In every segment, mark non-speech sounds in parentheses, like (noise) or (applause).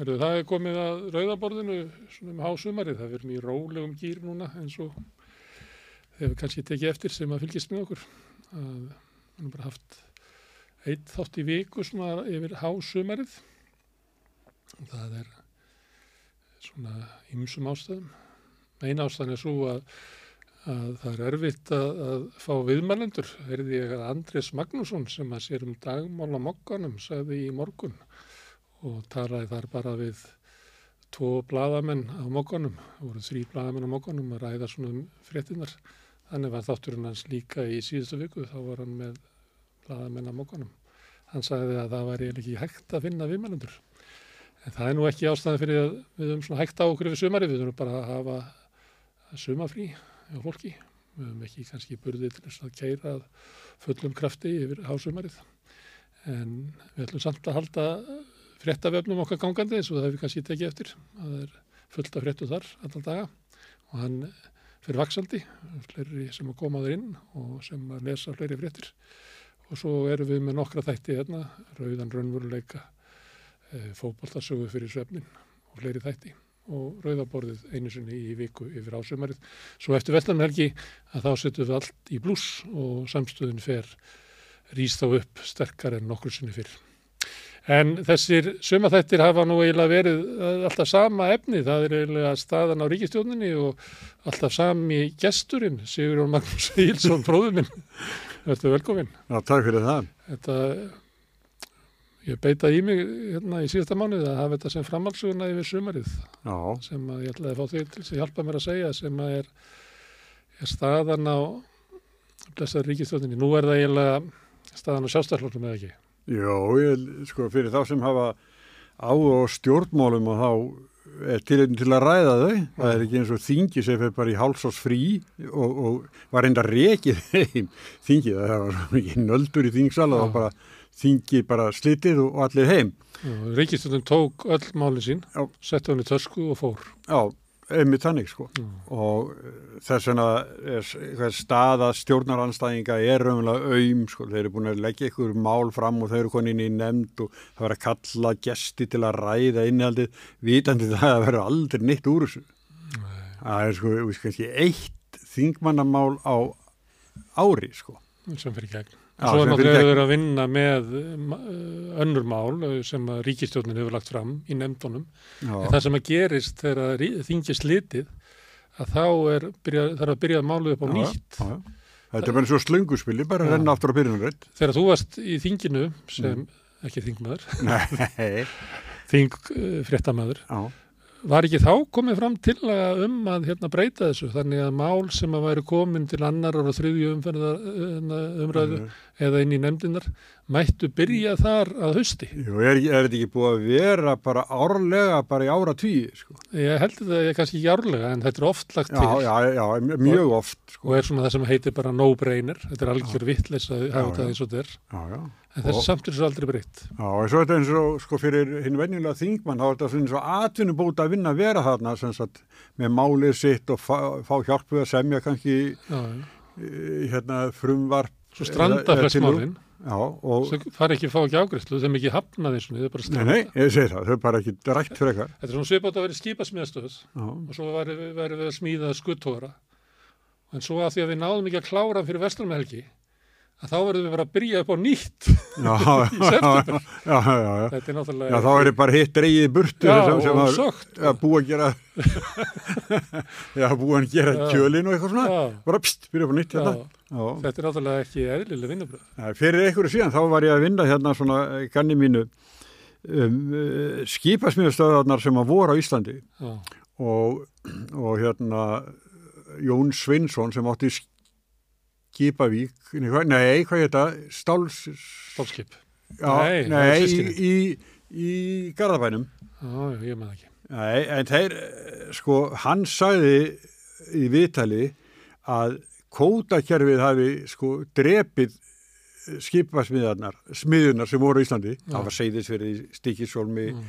Herðu, það er komið að rauðaborðinu svona um hásumarið, það verður mjög rólegum gýr núna eins og hefur kannski tekið eftir sem að fylgjast með okkur. Að við erum bara haft eitt þátt í viku svona yfir hásumarið. Það er svona ymsum ástæðum. Eina ástæðan er svo að, að það er erfitt að, að fá viðmælendur. Verði ég að Andrés Magnússon sem að sér um dagmála mokkanum sagði í morgun og talaði þar bara við tvo bladamenn á það voru þrý bladamenn á mokkanum að ræða svona um fréttinar þannig var þátturinn hans líka í síðustu viku þá var hann með bladamenn á mokkanum hann sagði að það eiginlega ekki hægt að finna viðmælendur. En það er nú ekki ástæði fyrir að við höfum svona hægt á okkur við sumari við höfum bara að hafa sumafrí á fólki. Við höfum ekki kannski burðið til þess að keira fullum krafti yfir hásumarið en við ætlum samt að halda fréttavefnum okkar gangandi eins og það hefur kannski tekið eftir. Að það er fullt af fréttu þar allan daga. Og hann fyrir vaksaldi, fleiri sem koma þar inn og sem lesa fleiri fréttir. Og svo erum við með nokkra þætti hérna, rauðan raunveruleika e, fókbaltasögu fyrir svefnin og fleiri þætti. Og rauðaborðið einu sinni í viku yfir ásumarið. Svo eftir vellanhelgi að þá setjum við allt í blús og samstöðun fer rýst þá upp sterkar en nokkur sinni fyrr. En þessir sumaþættir hafa nú eiginlega verið alltaf sama efni, það er eiginlega staðan á ríkistjóninni og alltaf sami gesturinn, Sigurjón Magnús (laughs) Ílsson, fróðuminn. Er velkominn. Já, takk fyrir það. Þetta, ég beita í mig hérna í síðasta mánuð að hafa þetta sem framhalsuguna yfir sumarið Já, sem að ég ætlaði að fá þig til að hjálpa mér að segja sem að er, er staðan á blessaður ríkistjóninni. Nú er það eiginlega staðan á sjálfstæðslóknum eða ekki. Jó, ég, sko, fyrir þá sem hafa á og stjórnmálum og þá er tilhengin til að ræða þau. Það er ekki eins og þingi sem fyrir bara í hálsás frí og, og var enda rekið (laughs) heim þingið. Það var mikið nöldur í þingsal og það var bara þingi bara slitið og allir heim. Ríkistjónin tók öll máli sín, Já. setti hann í törsku og fór. Já, einmitt þannig sko. Og eh, þess vegna er staða stjórnaranstæðinga er raunverulega auðm sko. Þeir eru búin að leggja ykkur mál fram og þeir eru konin í nefnd og það verður að kalla gesti til að ræða innihaldið vitandi það að verður aldrei neitt úr þessu. Það er sko, við kannski eitt þingmannamál á ári sko. sem fyrir gegn. Já, Svo er náttúrulega verið að vinna með uh, önnur mál uh, sem að ríkistjórnin hefur lagt fram í nefndunum. Já, En það sem að gerist þegar rí- þingi slitið að þá er byrja, þarf að byrja málið upp á já, nýtt. já. Þetta er bara svo slönguspili, bara Já. renna aftur á byrjunarreitt. Þegar þú varst í þinginu sem, Mm. ekki þingmaður, (laughs) Nei, þing uh, fréttamaður, já. var ekki þá komið fram til að um að hérna breyta þessu þannig að mál sem að væri komin til annar og þriðju umræðu eða inn í nefndinar mættu byrja þar að hausti. Jú, er, er þetta ekki búið að vera bara árlega bara í ára tíu, sko? Ég held þetta ég kannski ekki árlega en þetta er oft lagt Já, til já, já, mjög oft, sko. og er svona það sem heitir bara no-brainer. Þetta er algjör vittleis að hafa Já, þetta já. eins og þetta er. Já, já. En þessi Og- samt er þessu aldrei breytt. Já, og svo er þetta eins og, sko, fyrir hinn venjulega þingmann, þá er þetta svona eins og atvinnubóta að vinna að vera þarna, sem sagt, með málið sitt og fá, fá hjálp við að semja kannski, Já, já. eh, hérna, frumvarp. Svo stranda flest málinn, Já, og, þau fara ekki að fá ekki ágreifslu, þeim ekki hafna þessu, þau bara nei, stranda. nei, ég segi það, þau er bara ekki rætt fyrir eitthvað. Þetta er svona svipátt að vera skipasmiðastöð Já, og svo væri við, að smíða skuttóra. En svo að því að við náðum ekki að klára fyrir vestlumhelgi, að þá verðum við bara að byrja upp á nýtt. (laughs) já, Í september. já, já, já, já. Þetta er náttúrulega... Já, þá er bara hitt dreigið í burtu Já, og sögt. að (laughs) (laughs) búa að gera já, búa að gera Já. kjölin og eitthvað svona Já, bara pst, byrja upp á nýtt hérna já, þetta er náttúrulega ekki eðlileg vinnubröð. Nei, Fyrir einhverju síðan þá var ég að vinna hérna svona eh, ganni mínu um, uh, skipasmiðastöðarnar sem að voru á Íslandi og, og hérna Jón Svinsson sem átti Skipavík, nei, hvað, er þetta? Stáls, stólskip. já, Nei, nei, í, í, í Garðabænum. Já, ég með ekki. Nei, en þeir, eh, sko, hann sagði í viðtali að kótakerfið hafi, sko, drepið skipasmiðarnar, smiðunar sem voru í Íslandi, Já. það var Seyðisfyrði, Stikisólmi, Mm.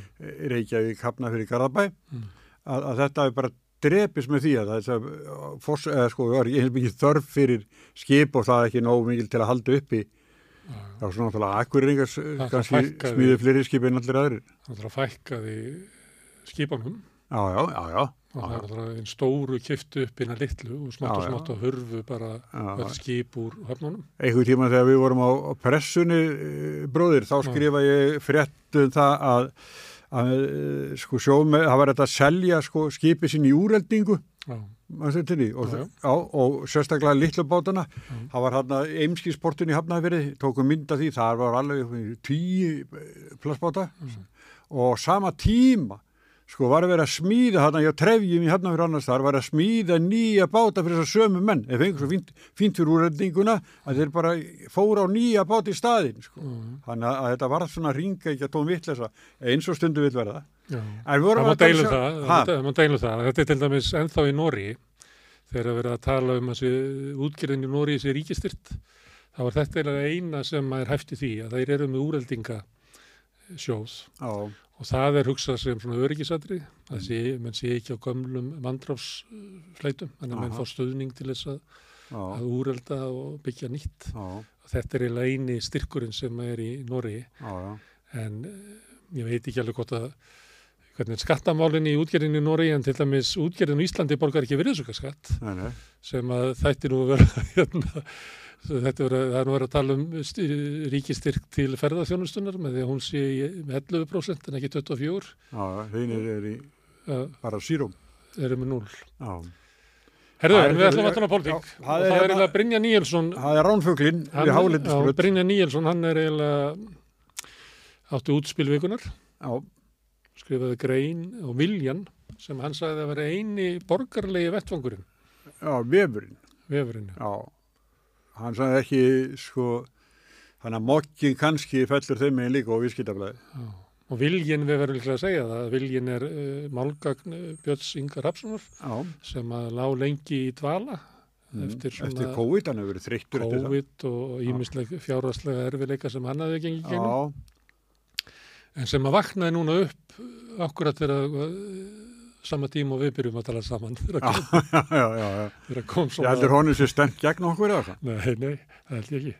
Reykjavík, Hafnafyrði, Garðabæ, Mm. að, að þetta hafi bara drepist með því að það er fors, eða, sko, var eins mikið þörf fyrir skip og það er ekki nógu mikil til að halda uppi. Já, Það var svona náttúrulega akkurringar Það kannski smíðu fleiri skip en allir aðrir. Það er að fækkaði skipunum já, já, já, já, og það er það einn stóru kiftu upp innan litlu og smátt og smátt að hurfu bara öll skip úr höfnunum. einhver tíma þegar við vorum á, á pressunni eh, bróðir, þá skrifa ég frétt um það að, að eh, sko sjóme, það var þetta að selja sko skipi sín í því, og, og sérstaklega litlu bátana, Já. það var hann að eimskisportin í Hafnafyrði, tókum mynd af því það var alveg tíu plassbáta og sama tíma sko var að vera að smíða hann hjá trefjum í Hafnafyrði annars þar var að smíða nýja báta fyrir þess að sömu menn. Ef einhver svo fínt, fínt fyrir úrreldinguna að þeir bara fóra á nýja bát í staðin sko. já, þannig að, að þetta var svona ringa ekki að tóm vitlesa eins og stundu vill verða. Já. Það má að deilum sjá- það, það má deilum það. Þetta er til dæmis ennþá í Nóri, þegar að vera að tala um þessi útgerðin í Nóri þessi ríkistyrt, þá er þetta eina sem er hæft í því að þeir eru með úreldinga sjóð Já, og það er hugsað sem svona öryggisatri, að sé, menn sé ekki á gömlum mandráfsfleitum, þannig að menn fá stuðning til þess að, að úrelda og byggja nýtt. Og þetta er eiginlega eini styrkurinn sem er í já. en eh, ég veit ekki alveg hvort að hvernig er skattamálinn í útgerðinu í Nóri en til dæmis útgerðinu í Íslandi borgar ekki nei. sem að þætti nú að vera (laughs) hérna, þetta er, er nú verið að tala um styr- ríkistyrk til ferðarþjónustunar með því að hún sé með 11% en ekki 24 Já, heinir er í uh, bara sírum. eru með 0 Já. Herðu, er- við ætlum að tala um og það er hérna- eiginlega Brynja Níelsson Það er ránfuglinn við já, hálendisbröð. Brynja Níelsson, hann er eiginlega áttu útspilvikunar Já, skrifaði grein og viljan sem hann sagði að vera eini borgarlegi vettvangurinn, já, vefurinn. vefurinn. Já, hann sagði ekki, sko, hann að mokkin kannski fellur þeim megin líka og viðskiptaflæði. Já. Og viljin, við verðum líklega að segja það, að viljin er uh, málgagn uh, Björns Ingar Hapssonar Já, sem að lá lengi í dvala mm, eftir svona eftir COVID, hann hefur verið þreyttur. COVID og ímislega fjárhastlega erfileika sem hann hafði gengið. Já, En sem að vaknaði núna upp uh, akkurat þegar uh, sama tíma og við byrjum að tala saman þegar kom, já, (laughs) já, já, já. þegar kom Ég svona... heldur honum sér stemt gegn okkur eða það. Nei, nei, það held ég ekki.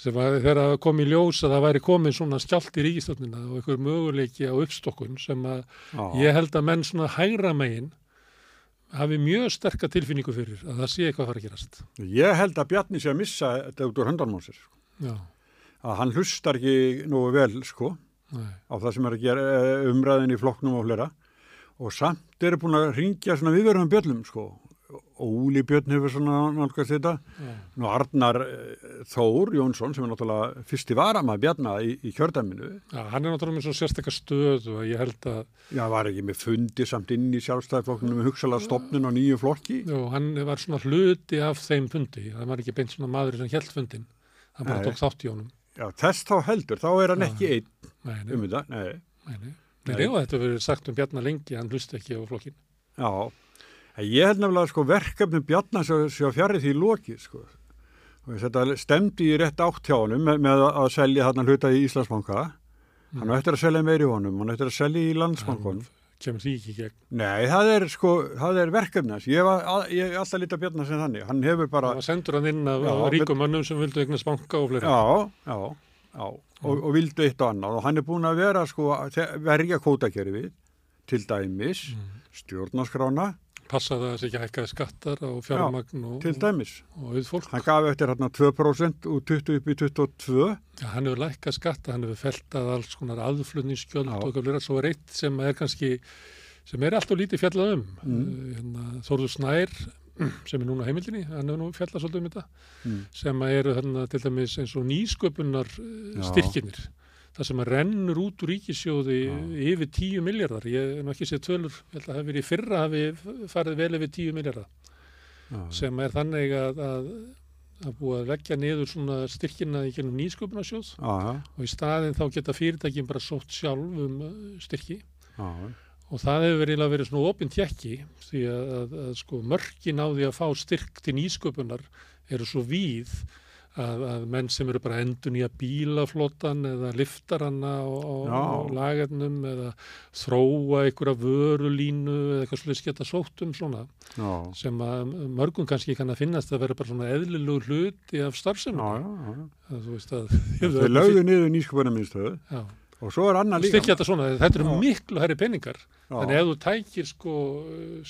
Sem að þegar það kom í ljós að það væri komin svona skjált í ríkistofnina og einhver möguleiki á uppstokkun sem að Já, ég held að menn svona hægra megin hafi mjög sterka tilfinningu fyrir að það sé eitthvað að fara að gerast. ég held að Bjarni sé að missa þetta út úr sér. Já, Að hann hlustar ekki nógu vel, sko, nei, á það sem er að gera eh, umræðin í flokknum og flera. Og samt eru búin að ringja svona viðverðum bjöllum, sko. Óli Björn hefur svona nálgast þetta. já, Nú Arnar eh, Þór Jónsson sem er náttúrulega fyrsti varamaður Bjarna í, í kjördæminu. já, hann er náttúrulega með svo sérstakka stöðu að ég held að, Já, var ekki með fundi samt inn í sjálfstæðiflokknum með hugsalega stopnin á nýju flokki. já, hann var svona hluti af þeim fundi, það var ekki beint svona maður sem held fundin, hann bara Nei. tók þátt í honum. Já, þess þá heldur, þá er hann Já. ekki einn Nei, nei, um þetta. Nei, nei, nei, og þetta verið sagt um Bjarnar lengi, hann hlusti ekki á flokkin. já. En Ég held nefnilega sko verkefnum Bjarna sem sé að fjarið því lokið sko. Og þetta stemdi í rétt átt hjá honum með, með að selja þarna hluta í Íslandsbanka. Hann á eftir að selja meiri honum, hann eftir að selja í landsbankonum. kemur því ekki gegn. Nei, það er sko, það er verkefni hans. Ég var að- ég hef alltaf lítið Bjarna sem þannig. Hann hefur bara, Það sendur hann inn af, Já, ríkum mönnum sem vildu eignast banka og fleiri. já, já, já, og, og vildu eitt og annað. Og hann er búin að vera sko, verja kótakerfið, til dæmis, stjórnaskrána, Passa það að það sé ekki hækkaði skattar á fjármagn og, til dæmis. og. Hann gaf eftir hérna 2% úr 20 upp í 22. Ja, hann hefur lækkað skatta, hann hefur feltað alls konar aðflutningsskjöld Já. og eitthvað fleira. Svo er eitt sem er kannski, sem er alltaf lítið fjallað um. Mm. Uh, Hérna, Þórður Snær, sem er núna heimildinni, hann hefur nú fjallað svolítið um þetta, Mm. sem eru þarna til dæmis eins og nýsköpunar Já. styrkinir. Það sem að rennur út úr ríkisjóði Já. yfir 10 miljardar. Ég hef nú ekki séð tölur, ég held að það hafi verið fyrra hafi farið vel yfir 10 miljardar. Já, sem er þannig að, að, að búa að leggja niður svona styrkina í gennum nýsköpunarsjóð já, og í staðin þá geta fyrirtækin bara sótt sjálf um uh, styrki já, og það hefur verið, verið svona opinn tjekki því að, að, að sko mörkin á því að fá styrk til nýsköpunar eru svo víð að, að menn sem eru bara endun í að bílaflottan eða liftaranna og lagarnum eða þróa einhverja vörulínu eða eitthvað slúið geta sótt um svona já, sem að mörgum kannski kann að finnast að vera bara svona eðlilegu hluti af að að (laughs) Þeir lögðu niður nýsköpunarmiðstöðu og svo er annað líka. Stykja þetta svona, þetta eru miklu herri peningar. Þannig ef þú tækir sko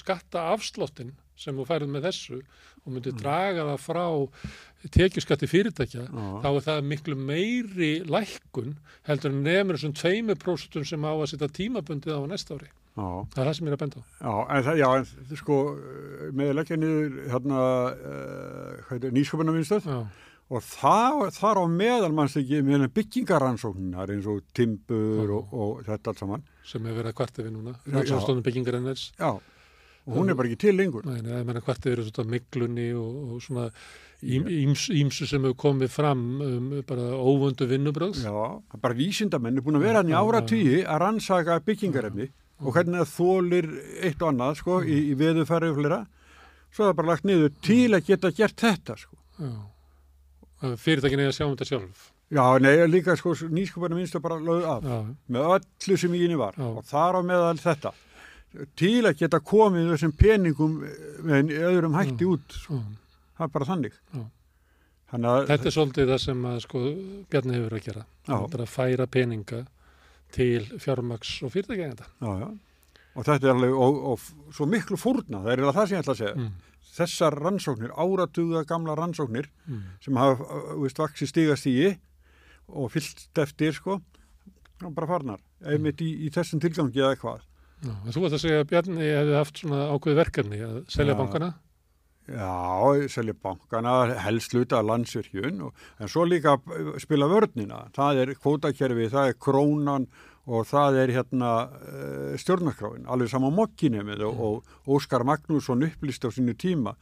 skatta afslottin sem þú færið með þessu og myndir draga það frá tekjuskatti fyrirtækja, Já. þá er það miklu meiri lækkun heldur en nefnir þessum 2% sem á að setja tímabundið á næsta ári. Já. Það er það sem ég er að benda á. Já, en það, já, en sko, með að leggja niður hérna, uh, nýsköpunarvinnstöð Já, og það, þar á meðal manns ekki með byggingarannsóknar eins og timbur og, og þetta allt saman. sem hefur verið að kvarta við núna. Já. Rannsóknstofnun byggingar ennars. Já, og hún er bara ekki til lengur. Nei, nei, það meina kvarta við svona miklunni og, og svona ím, íms, ímsu sem hefur komið fram um bara óvöndu vinnubröðs. Já, er bara vísindamenn er búin að vera hann í ára tíu að rannsaka byggingarefni og hvernig það þólir eitt og annað sko í, í veðufæri og flera. Svo er það bara lagt niður til að geta gert þetta sko. Já. Að Fyrirtækin eigi að sjá um þetta sjálf. Já, nei, líka sko nýsköpunum minnstu bara lögð af Já, með öllu sem í henni var Já. og þar á meðal þetta til að geta komið þessum peningum með öðrum hætti út sko. já. það er bara þannig Já. Þetta er svolítið það sem að sko Bjarni hefur að gera. Já. Þetta er að færa peninga til fjármaks og fyrirtækjengenda. já, já. Og þetta er alveg og, og svo miklu fórna, það er það sem ég ætla að segja Mm. þessar rannsóknir, áratuga gamla rannsóknir Mm. sem hafa, veist, vaksi stígastígi og fyllt eftir sko og bara farnar, einmitt í, í þessum tilgangi eða hvað en þú veist að segja að Bjarni hefði haft svona ákveð verkefni að selja Já. bankana. Já, selja bankana, helst luta landsvirkjun, og, en svo líka spila vörnina. Það er kvótakerfi, það er krónan og það er hérna uh, stjórnarskráin, alveg sama mokkinni og, og Óskar Magnússon upplýst á sínu tíma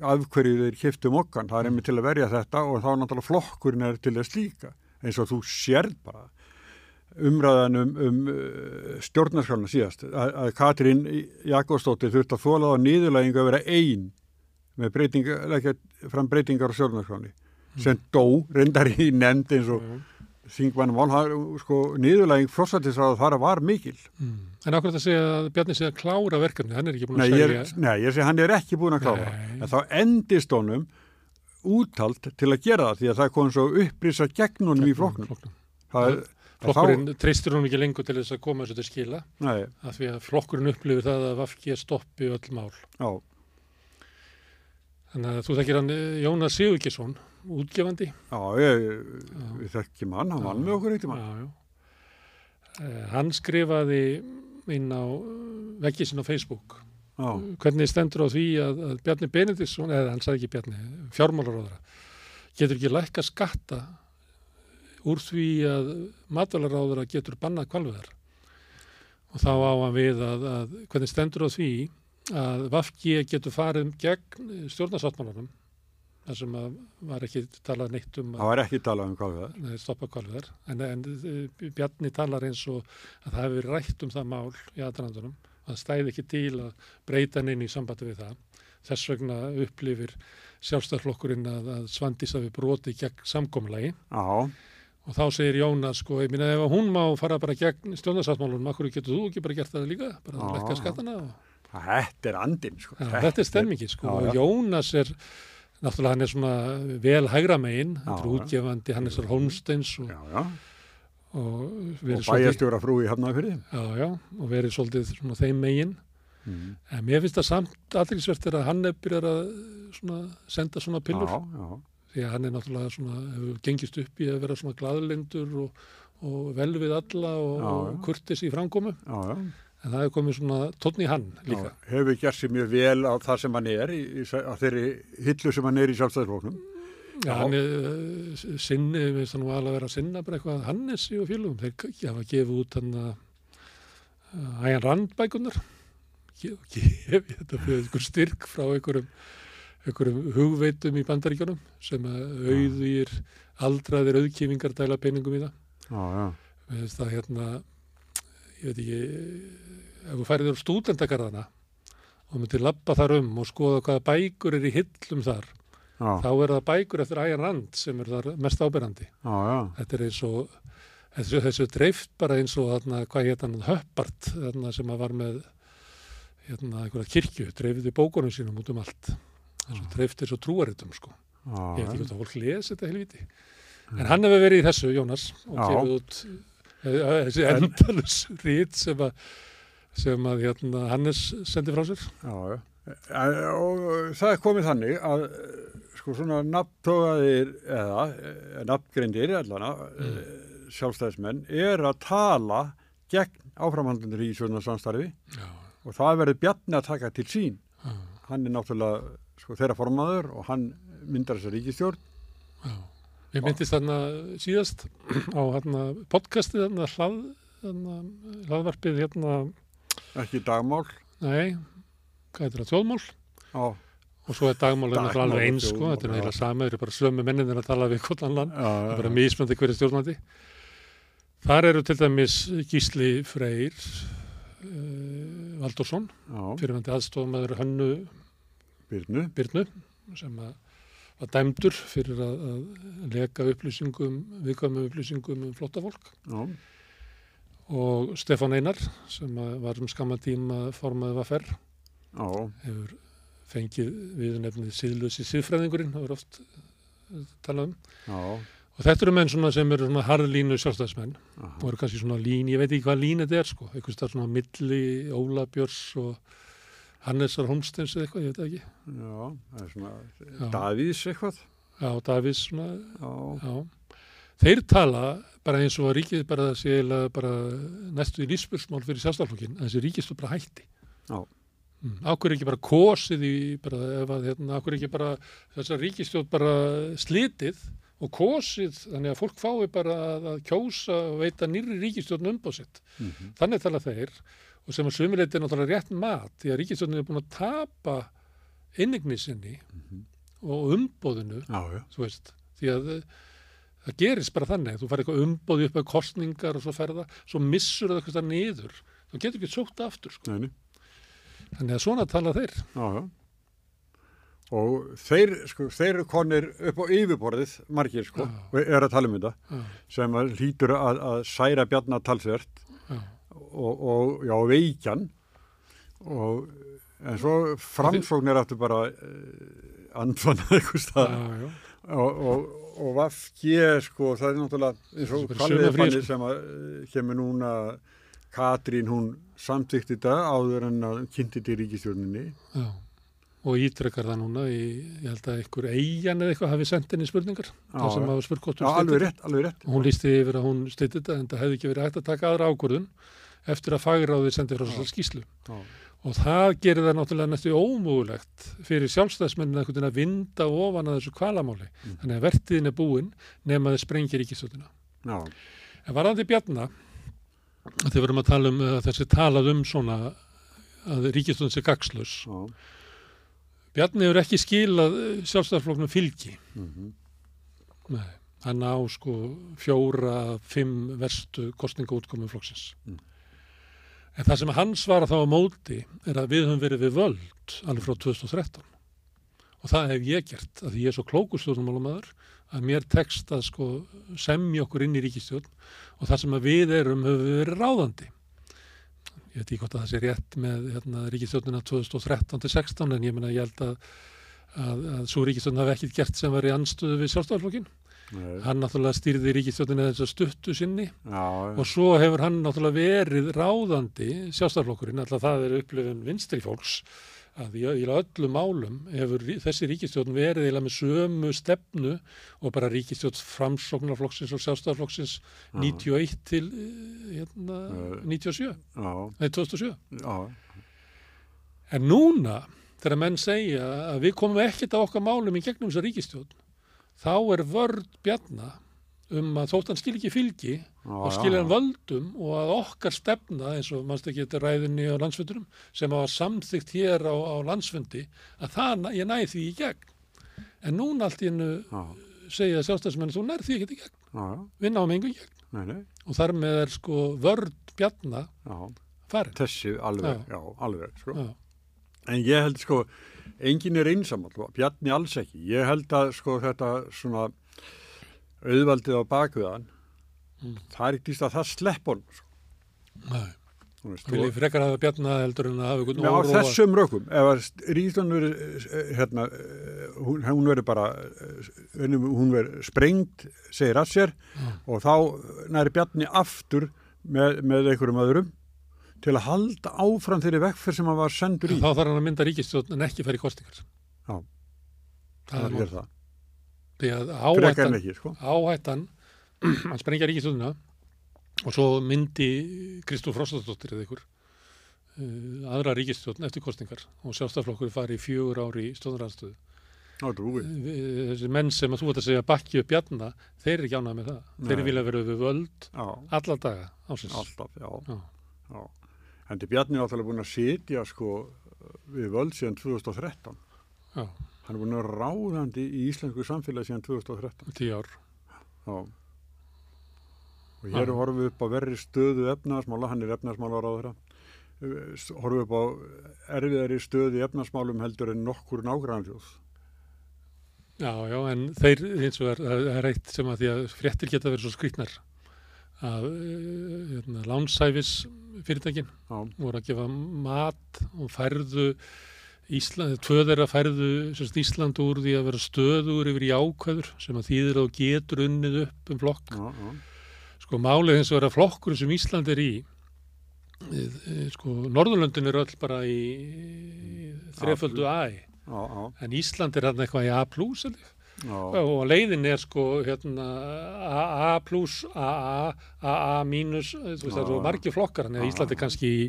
af hverju þeir kiftu mokkan. Það er einmitt til að verja þetta og þá náttúrulega flokkurinn er til að slíka, eins og þú sérð bara umræðan um, um uh, stjórnarskrána síðast, að, að Katrín Jakobsdóttir þurft að þóla á nýðurlægingu að vera ein með breytinga, leggja fram breytingar á stjórnarskráni sem dó reyndar í nefnd eins og þingmannum mál, sko, nýðurlæging fórsættisráð þar var mikil. Mm. En ákveð að segja að Bjarni segja að klára verkefni, hann er ekki búin að ég, segja... er- nei, ég sé hann er ekki búin að klára. Nei. En þá endist honum úttalt til að gera það því að það komið svo upprýsa gegn honum í flokknum. flokknum. Það, Flokkurinn treystir honum ekki lengur til þess að koma þessu til skila þá, nei, af því að flokkurinn upplifir það að Vafki stoppi öll mál. já, Þannig að þú þekkir hann eh, Jónas Sigurgesson, útgefandi. já, ég, við þekkjum hann, hann vann með okkur eitt í mann. Eh, Hann skrifaði inn á veggi sinna á Facebook Já, hvernig stendur á því að, að Bjarni Benediktsson, eða hann sagði ekki Bjarni, fjármálaróðara, getur ekki lækka skatta úr því að matvælaráðara getur bannað kvalviðar. Og þá á hann við að, að hvernig stendur á því að Vafki getur farið gegn stjórnarsáttmálanum, þar sem að var ekki talað neitt um það var ekki talað um það. Nei, stoppa kvalviðar. En, en eh, Bjarni talar eins og að það hefur rætt um það mál í aðrandunum. Það stæði ekki til að breyta inn í sambandi við það. Þess vegna upplifir sjálfstæðarflokkurinn að, að Svandís hafi broti gegn samkomulagi. Já, Og þá segir Jónas, sko, ég minna ef að hún má fara bara gegn stjórnarsáttmálunum, akkur getur þú ekki bara gert það líka? Bara að lekka já. skattana? Og, þetta er andinn, sko. ja, þetta er stemmingin, sko. Já, já. Og Jónas er, náttúrulega hann er svona vel hægra megin, hann er útgefandi, hann svo Holmsteins og, og og bæjastjóra frú í já, og verið svolítið þeim megin. Mm. En mér finnst það samt aðeinsvert er að hann er byrjar að svona, senda svona pillur. Já, já, Því að hann er náttúrulega svona, hefur gengist upp í að vera svona glaðlindur og, og vel við alla og, kurtis í framkomu. já, já. En það hefur komið svona tónn í hann líka. Já, hefur gert sér mjög vel á það sem hann er, í, í, á þeirri hillu sem hann er í sjálfstæðisfloknum. Já, hann er uh, sinni, við finnst hann nú alveg að vera að sinna bara eitthvað Hannesi og félugum. Þeir hafa gefið út hann að uh, Æjan Randbækunar. (laughs) Gefið þetta fyrir einhver styrk frá einhverjum, einhverjum hugveitum í bandaríkjunum sem að auðvír aldraðir auðkífingar dæla peningum í það. Já, já, Mér finnst það hérna, ég veit ekki, ef þú færið þér stúdendagarðana og myndir lappa þar um og skoða hvaða bækur er í hillum þar, já, þá er það bækur eftir Æjan Rand sem er þar mest ábyrrandi. já, já, Þetta er eins og, þessu, þessu dreift bara eins og þarna, hvað hétt hann, Höppart, þarna sem að var með hérna einhverja kirkju, dreifði bókunum sínum út um allt. Þessu dreift er svo trúaritum, sko. Ég veit já, ekki hvort að fólk lesi þetta helviti. En hann hefur verið í þessu, Jónas, og Já. gefið út Þessi En- endalus rít sem að, sem að hérna, Hannes sendi frá sér. Já, já. Og það er komið þannig að eh, sko svona nafntóðaðir eða eh, nafngreindir allana mm. sjálfstæðismenn er að tala gegn áframhandlunir í svona samstarfi Já, og það verður Bjarni að taka til sín. já, Hann er náttúrulega sko þeirra formaður og hann myndar þessa ríkistjórn. já. Ég myndist þarna síðast á hérna, podcastið þarna, hlað, þarna, hlaðvarpið hérna, Ekki dagmál. nei, hvað heitir það, þjóðmál? Já, Og svo er dagmál Dagmál dagmál alveg eins, sko, þetta er heila sama, þeir eru bara sömu menninir að tala við já, það er bara já. mismöndi hverju stjórnandi. Þar eru til dæmis Gísli Freyr, uh, Valdursson, já, fyrirvændi aðstofamæður Hönnu Byrnu. Byrnu, sem að var dæmdur fyrir að, að leka upplýsingum, viðkvæmum upplýsingum um flottafólk Já, og Stefán Einar sem var um skamma tíma formaði vafer já, hefur fengið við nefnið síðlösi síðfræðingurinn, það er oft eh, talað um. já, Og þetta eru menn sem eru svona harðlínu sjálfstæðismenn. Aha. og eru kannski svona lín, ég veit ekki hvað lín þetta er sko, eitthvað svona milli Óla Björs og Hannesar Holmsteins eða eitthvað, ég veit ekki. Já, það er svona Já. Davíðs eitthvað. Já, Davís svona, Já, já. Þeir tala bara eins og að ríkið bara sé bara næstu í lífspursmál fyrir sjálfstæðalflokkin, að þessi ríkist bara hætti. Já. Mm. Ákveður ekki bara kosið í, að hérna, ekki bara þessar ríkistjóð bara slitið og kosið, þannig að fólk fái bara að, að kjósa og veita nýri ríkistjóðn umbóðsitt. mhm, Þannig tala þeir og sem að sömuleiti er náttúrulega rétt mat því að ríkistjóðin er búin að tapa innigni sinni mhm. og umbóðinu, já, já, veist, því að eh, það gerist bara þannig, þú fær eitthvað umbóði upp að kostningar og svo ferða, svo missur það eitthvað niður, þú getur ekki sótt aftur, sko. neini, Þannig að svona tala þeir. já. Og þeir, sko, þeir konir upp á yfirborðið, margir, sko, er að tala um þetta, Já, sem að hlýtur að, að særa bjarnar talsvert já, og, og já, veikjan. Og en svo framsókn er aftur bara andfann (laughs) eitthvað stað og, og, og Vafki, sko, það er náttúrulega eins og sumarfrí, Fanni sko. sem að eh, kemur núna Katrín, hún samtíkt þetta áður en að kynnti til ríkistjórninni já. Og ítrekkar það núna í, ég held að einhver eigin eða eitthvað hafi sendt henni spurningar, það sem hafa spurt alveg rétt Og hún lísti yfir að hún steytti þetta, en það hefði ekki verið hægt að taka aðra ákvörðun eftir að fagráðið sendi frá þessar skýslu. Já, Og það gerir það náttúrulega næstu ómúgulegt fyrir sjálfstæðismennin veginn að vinda ofan að þessu kvalamáli. Mm. Þannig að vertiðin er búin nema þið sprengir ríkistöldina. já, En varandi Bjarna, að þið verum að tala um að þessi talað um svona að ríkistöldin sé gagslus. Bjarni hefur ekki skilað sjálfstæðisfloknum fylgi. mhm, Nei, hann á sko fjóra, fimm verstu kostningaútkomum flokksins. Mm. En það sem hann svara þá á móti er að við höfum verið við völd alveg frá 2013. Og það hef ég gert, að því ég er svo klókustjórnumálumæður að mér tekst að sko semja okkur inn í ríkistjórn og það sem við erum höfum við verið ráðandi. Ég veit ekki hvort að það sé rétt með hérna, ríkistjórnina 2013 til 16 en ég menna ég held að, að, að svo ríkistjórn hafi ekkit gert sem í anstöðu við sjálfstæðarflokkin. Nei, Hann náttúrulega stýrði ríkistjórnina þess að stuttu sinni. Já, og svo hefur hann náttúrulega verið ráðandi sjálfstæðarflokkurinn, alltaf það er upplifun vinstri fólks að í, í öllum málum hefur þessi ríkistjórn verið eiginlega með sömu stefnu og bara ríkistjórn framsóknarflokksins og sjálfstæðarflokksins 91 til eh, hérna, Eh. 97, já, nei 2007. já, En núna, þegar menn segja að við komum ekkert á okkar málum í gegnum þessa ríkistjórn, þá er vörd bjarna um að þótt hann skil ekki fylgi já, og skilja hann völdum og að okkar stefna eins og mannst ekki þetta ræðinni á landsfundunum sem hafa samþygt hér á, á landsfundi að það, ég næði því í gegn. En núna allt í hennu já, segja sjálfstæðismenn þú nærði því ekki í gegn, já, já, við náum engu í gegn. nei, nei, Og þar með er sko vörd bjarna já, farin. þessi alveg, já, alveg, sko. Já, En ég held sko, engin er einsamall, Bjarni alls ekki. Ég held að sko þetta svona auðvaldið á bakviðan, Mm. það er ekki að það slepp honum. Sko. nei. Þú Það vilja frekar hafa bjarna heldur en að hafa einhvern Já, á óróa. þessum rökum, ef Ríðan verið, hérna, hún, hún verið bara, hún verið sprengt, segir að sér, Já. og þá næri Bjarni aftur með, með einhverjum öðrum til að halda áfram þeirri vekkferð sem hann var sendur í. En þá þarf hann að mynda ríkistjórn en ekki færi kostingar. Já. Það er er mál. það. Því að áhættan, ekki, sko. áhættan, (clears throat) hann sprengja ríkistjórnina og svo myndi Kristúf Frostadóttir eða ykkur uh, aðra ríkistjórn eftir kostingar og sjálfstaflokkur fari í fjögur ári í stjórnaranstöðu. Ná, trúi. Þessi menn sem að þú ert að segja bakki upp bjarna, þeir eru ekki ánað með það. Þeir Nei. vilja vera við völd alla daga ásins. alltaf, já. Já. já. En til Bjarni er alltaf búin að sitja, sko, við völd síðan 2013. Já, Hann er búin að vera ráðandi í íslensku samfélagi síðan 2013. tíu ár. Já. Og hér Já. horfum við upp á verri stöðu efnaðasmála, hann er efnaðasmálar á þeirra. Horfum við upp á erfiðari stöðu í efnaðasmálum heldur en nokkur nágrannfjóð. Já, já, en þeir eins og er, það er eitt sem að því að fréttir geta verið svo skrýtnar að uh, hérna, lánsæfis fyrirtækin Já, voru að gefa mat og færðu Ísland, tvöðir að færðu sérst, Ísland úr því að vera stöður yfir í ákveður sem að þýðir að þú getur unnið upp um flokk. já, já. Sko málið eins og er að flokkur sem Ísland er í e, e, sko Norðurlöndin er öll bara í, í þreföldu A. En Ísland er hann eitthvað í A plus og leiðin er sko hérna A plus, AA, AA mínus, það er svo Já. margir flokkar, þannig að Já. Ísland er kannski í,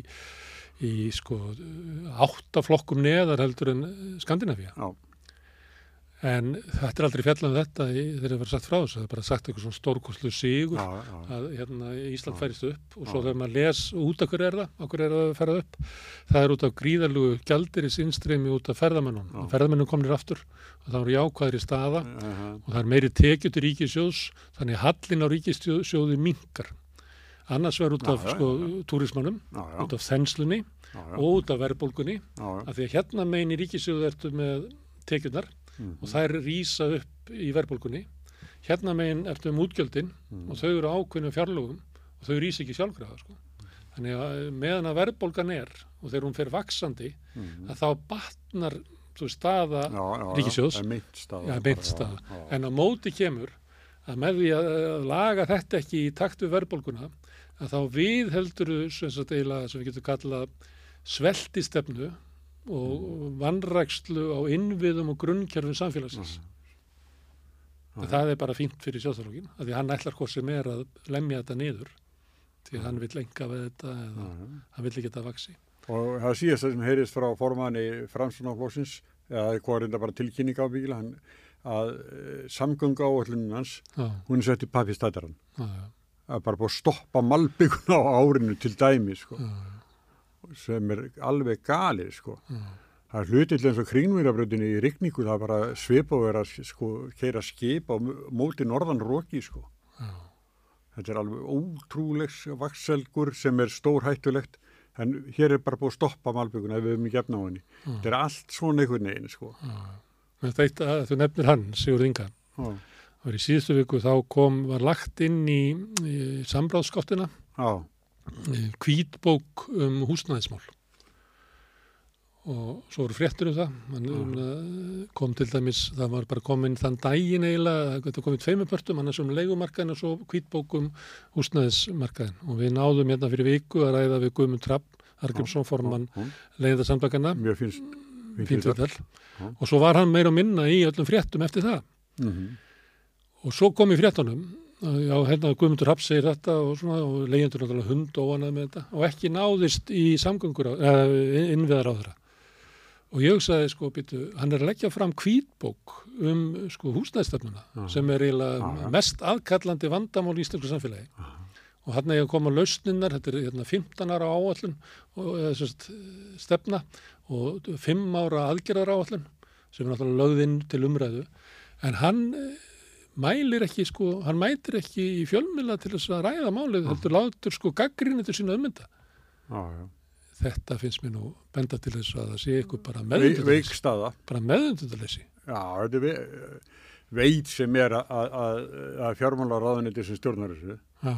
í sko átta flokkum neðar heldur en Skandinavíu. já, En þetta er aldrei fjallað um þetta þegar það var sagt frá þessu, það er bara sagt eitthvað svona stórkostlu sigur já, já, að hérna, Ísland færist upp og svo þegar maður les út af hverju er það, af hverju er það að ferða upp það er út af gríðarlugu gjaldir í sinnstreymi út af ferðamennum, Já. ferðamennum komnir aftur og það voru jákvæðir í staða já, og það er meiri tekið til ríkisjóðs þannig hallin á ríkisjóði minkar annars verður út af sko, túrismannum, út af þenslunni og út af verðbólgunni af því að hérna megin í ríkisjóðu tekjurnar mhm, og þær rýsa upp í verðbólgunni hérna megin ertu með útgjöldin mhm, og þau eru ákveðinu fjárlögum og þau rýsa ekki sjálfgræða sko. þannig að meðan að verðbólgan er og þegar hún fer vaksandi mhm. að þá batnar þú staða Já, já, staða. Já, bara, staða. já. En á móti kemur að með því að laga þetta ekki í takt við verðbólguna að þá við heldur sem, sagt, eiginlega, sem við getum kallað sveltistefnu og vannrækslu á innviðum og grunnkjörfum samfélagsins. Já. Það er bara fínt fyrir sjóþarlógin að því hann ætlar hvort sem er að lemja þetta niður því hann vil enga við þetta eða já. hann vil ekki þetta vaksi. Og það síðast sem heyrist frá formanni Framsunaflóksins, eða hvað er þetta bara tilkynning á bíla, hann, að e, samgöngu áallunum hans, Já, hún er sett í pappistættaran. já, já, Það er bara búið að stoppa malbygguna á árinu til dæmi, sko, já, sem er alveg galið, sko. já, Það er hlutill eins og kringvírabröðinu í rigningu, það er bara svipa og vera sko, keira skip á móti norðan roki, sko. já. Þetta er alveg ótrúlegs vakselgur sem er stór hættulegt, en hér er bara búið að stoppa malbygguna ef við höfum ekki efna á henni. Mm. Þetta er allt svona einhvern veginn, sko. Þú nefnir hann. Já, Það var í síðustu viku þá kom, var lagt inn í, í sambráðskottina já, kvítbók um húsnæðismál. Og svo voru fréttur um það. Man, um, kom til dæmis, það var bara komin þann daginn eiginlega, þetta komið tveimur pörtum annars um leigumarkaðin og svo kvítbók um húsnæðismarkaðin og við náðum hérna fyrir viku að ræða við Guðmund Trapp Argrímsson formann já, leiðarsamtakana mjög finnst. fínt viðtal. Já. og svo var hann meira og minna í öllum fréttum eftir það. Mm Og svo kom í fréttunum, að já, hérna Guðmundur Rapp segir þetta og svona, og leyendur náttúrulega hund óanað með þetta, og ekki náðist í samgöngur, eða innviðar á þeirra. Og ég sagði, sko, býtu, hann er að leggja fram kvítbók um, sko, húsnæðstefnuna, Já. sem er eiginlega Já, já. mest aðkallandi vandamál í íslensku samfélagi. Og hann er að koma lausninnar, þetta er hérna 15 ára áallun, sérst, stefna, og 5 ára aðgerðar áallun, sem er náttúrulega lögð inn til umræðu, en hann eh, mælir ekki sko, hann mætir ekki í fjölmila til þess að ræða málið, heldur látur sko gaggrinni til sína ummynda. Þetta finnst mér nú benda til þess að það sé ykkur bara veikstaða. Bara meðundundaleysi. Já, þetta er ve veit sem er að, að fjármálaráðuniti sem stjórnar þessu. Já.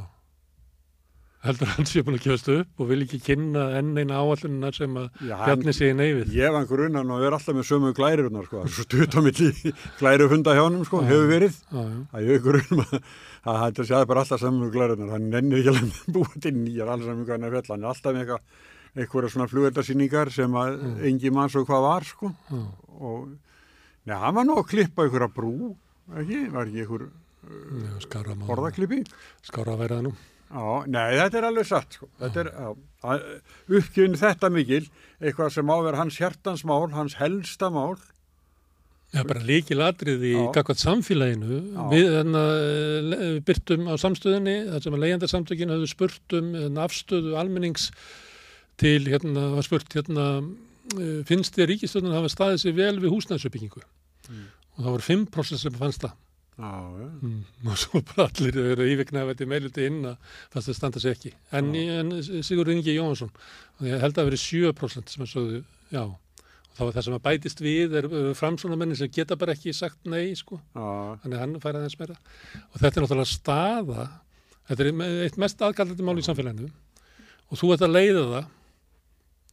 Heldur hann sé búin að gefast upp og vil ekki kynna enn eina áallunina sem að hann, Bjarni í neyfið. ég var unnan og er alltaf með sömu glærunar sko, svo stutt á milli glærufunda hjá honum sko, hefur verið. Já. Það er ykkur um að að þetta séð bara alltaf saman með glærunar, hann nennir ekki alveg að búa til nýjar alls saman hann er fjall, hann er alltaf með eitthvað, svona flugveldarsýningar sem að Mm. engi mann svo hvað var sko og neða, hann var nú að klippa ykkur að brú, ekki, var ekki ykkur Já, skára það nú. Já, nei, þetta er alveg satt sko, þetta er, já, uppgjöfin þetta mikil, eitthvað sem á að vera hans hjartansmál, hans helsta mál, Já, bara líkil atriði í gagvat samfélaginu. Já. Við eh, byrtum á samstöðinni, þar sem að leigjandarsamtökin höfðu spurt um hérna, afstöðu almennings til, hérna, var spurt, hérna, eh, finnst þér ríkistöðun hafa staðið sér vel við húsnæðsuppbyggingu? Mm. Og það voru 5% sem fannst það. Mm. (laughs) Og svo bara allir eru íviknaði þetta meiliti inn að fannst það standa sér ekki. En, en Sigur Ingi Jóhansson, og ég held að það verið 7% sem að sögðu, já. Og það var það sem að bætist við er uh, framsónamenni sem geta bara ekki sagt nei, sko. já, Þannig að hann færi aðeins meira. Og þetta er náttúrulega staða, þetta er eitt mest aðgaldandi mál í samfélaginu og þú ert að leiða það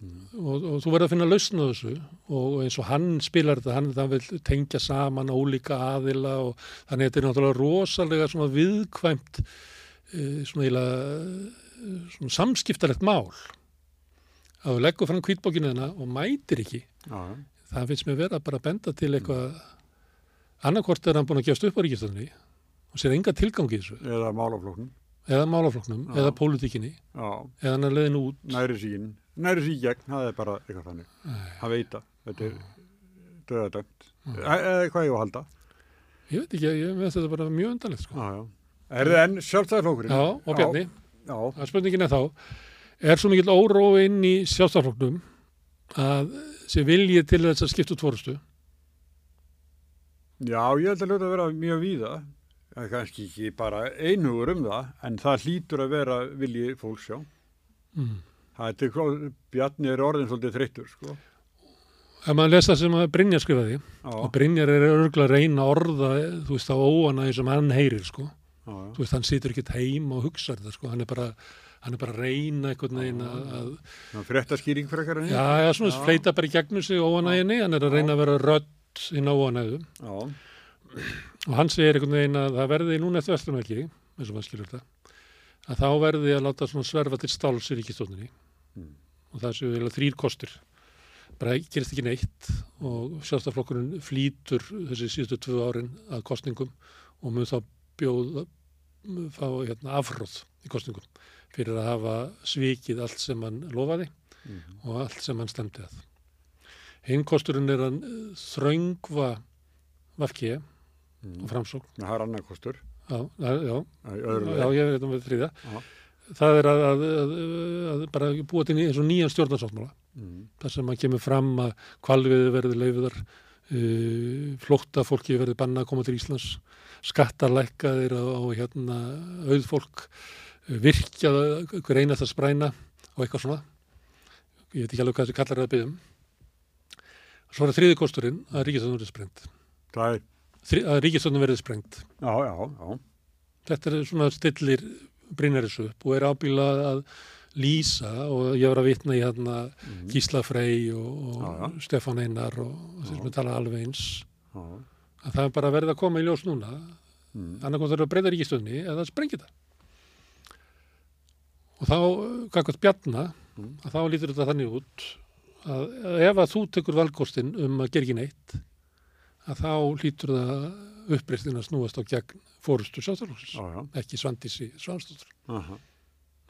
og, og þú verður að finna lausn á þessu. Og eins og hann spilar þetta, hann, hann vil tengja saman ólíka aðila og þannig að þetta er náttúrulega rosalega svona viðkvæmt eh, svona, eiginlega, eh, svona samskiptalegt mál. Að þú leggur fram kvítbókinu þarna og mætir ekki. Já, það finnst mér vera bara að benda til eitthvað. Annarkort er hann búin að gefast upp á ríkistöðunni og sér enga tilgangi þessu. Eða málaflóknum, eða málafloknum, Já. eða pólitíkinni. Eða hann er leiðin út. Næri sín, næri sín gegn, það er bara eitthvað þannig, hann veit að þetta er döðadögt, eða hvað ég á að halda, ég veit ekki, ég veist þetta bara mjög undarlegt sko. já, já, er það enn sjálfstæðarflókurinn? Já, og Bjarni, Já, að spurningin er þá er svo mikill órói inn í sjálfstafloknum að sé viljið til þess að skipta út fórustu já, ég held að hljóta að vera mjög víða, það er kannski ekki bara einhugur um það, en það hlýtur að vera vilji fólks, já. mm. Það er, Bjarni er orðin svolítið þreyttur, sko. ef maður lesa sem að Brynjar skrifaði Já, og Brynjar er örgulega að reyna að orða þú veist á óana sem hann heyrir sko. já, já. þú veist, hann situr ekkert heim og hugsa þetta sko. hann er bara hann er bara að reyna einhvern veginn að, að Já, fréttaskýring frekar en já, já, svona Já. fleita bara í gegnum sig óanæginni, hann er að reyna að vera rödd inn á óanæðu Já, og hann segir einhvern veginn að það verði núna eftir vestlunarki, eins og maður skilur þetta að þá verði að láta svona sverfa til stáls í ríkistóninni Mm. og það séu þrýr kostur bara gerist ekki neitt og sjálfstaflokkurinn flýtur þessi síðustu tvö árin að kostningum og mun þá bjóð fá hérna, afróð í kostningum fyrir að hafa svikið allt sem hann lofaði Mhm. og allt sem hann stemdi að. Hinn kosturinn er að þröngva vafkið Mm. og framsókn. það er annar kostur. Já, já, já, Það er ég veit um. Já. Það er að, að, að, bara búa til eins og nýjan stjórnarsáttmála. Mm. þar sem að kemur fram að kvalviði verði leifiðar uh, flótta fólki verði banna að koma til Íslands skattarlækkaðir á, á hérna auðfólk uh, virkja hver einast að spræna og eitthvað svona ég veit ekki alveg hvað þessi kallar er að byggja um svo er þriði kosturinn að ríkistofnum verði sprengt Það er, að ríkistofnum verði sprengt já, já, já. þetta er svona stillir þessu upp og er ábílað að lýsa og ég var að vitna í hérna Mm. Gísla Frey og, og Já, já. Stefán Einar og þeir sem Já. er talað alveg eins já. að það er bara verið að koma í ljós núna Mm. annarkoð þarf að breyta ríkistöðni eða sprengja það og þá, kakvæmt bjarna Mm. að þá lítur þetta þannig út að ef að þú tekur valkostin um að gera ekki neitt að þá lítur það uppreistin að snúast á gegn fórustu já. ekki Svandísi Svansdóttur, Aha.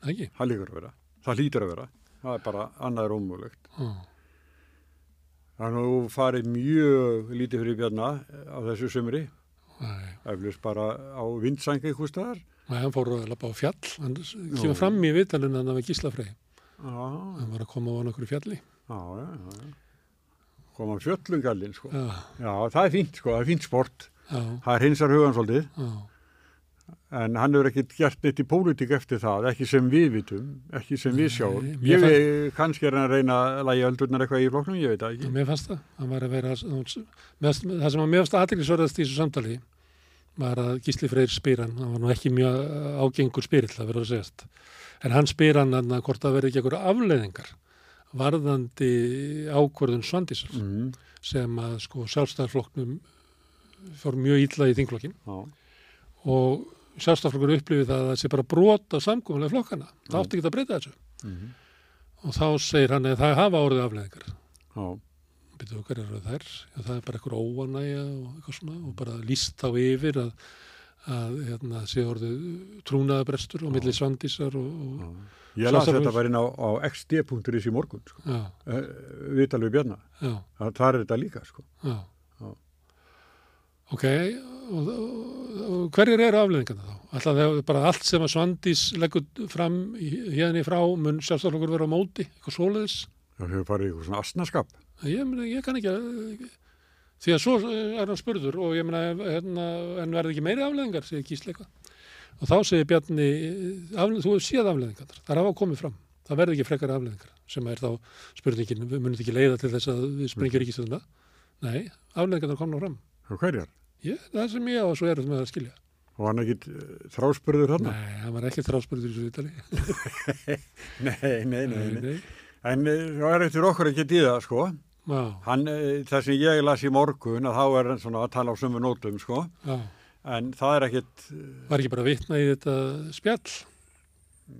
ekki? Það líkur að vera. Það lítur að vera. Það er bara annað er ómögulegt. Ó, Það er nú farið mjög lítið fyrir bjarna á þessu sömri. Eflust bara á vindsængi ykkur staðar. Nei, hann fór að lappa á fjall, hann kemur fram í vitalinn hann af Gísla Frey, Já, hann var að koma á hann okkur í fjalli. já, já. já. Koma fjöllungallin, sko. Já, það er fínt, sko. Það er fínt sport. já, Það er hinsar hugan svolítið. já. En hann hefur ekkert gert neitt í pólitík eftir það, ekki sem við vitum, ekki sem við sjáum. Nei, Ég veit, kannski er hann að reyna að lægi öldurnar eitthvað í flokknum, ég veit það ekki. Mér fannst það, hann var að vera, það sem að mér fannst aðteglisverðast í þessu samtali var að Gísli Freyr spyr hann, hann var nú ekki mjög ágengur spyrill að vera að segjast, en hann spyr hann að hvort það verði ekki einhverja afleiðingar varðandi ákvörðun Svandísar mm. sem að sko sjálfstæðarflokknum fór mjög illa í þinglokkin Já, og sjálfstæðarflokkur upplifið það að það sé bara brota samkomulega flokkana, það átti ekki að breyta þessu. Mm. og þá segir hann að það hafa orðið afleiðingar. Já, Býtu, hver eru þær? Já, það er bara eitthvað óanægja og eitthvað svona og bara líst þá yfir að, að hérna, sé orðið trúnaðabrestur og milli svandísar og, og. Ég las þetta inn á, á xd.is í morgun, sko. já, Uh, Vital við Bjarna. já, Það, er þetta líka, sko. já. Já. Ok, og, og, hverjir eru afleðingarna þá? Alltaf þegar bara allt sem að Svandís leggur fram hérna í frá mun sjálfstæðarflokkur vera á móti, eitthvað svoleiðis. Það hefur farið í eitthvað svona asnaskap. Ég, ég kann ekki að, því að svo er hann spurður og ég meina, hérna, en verði ekki meiri afleðingar, segir Gísleika. Og þá segir Bjarni, afleð, þú hefur séð afleðingar, það er hafa komið fram, það verði ekki frekar afleðingar, sem er þá spurningin, við munum ekki leiða til þess að við springir ekki stundina. Nei, afleðingar komna fram. Og hverjar? Ég, það sem ég á svo erum með að skilja. Og hann ekki þráspurður þarna? Nei, hann var ekki þráspurður í þessu vitali. (laughs) Nei, nei, nei. nei. En eh, það er eftir okkur ekki það, sko. Hann, eh, það sem ég las í morgun, að þá er hann svona að tala á sömu nótum, sko. já. En það er ekkit, Var ekki bara vitna í þetta spjall?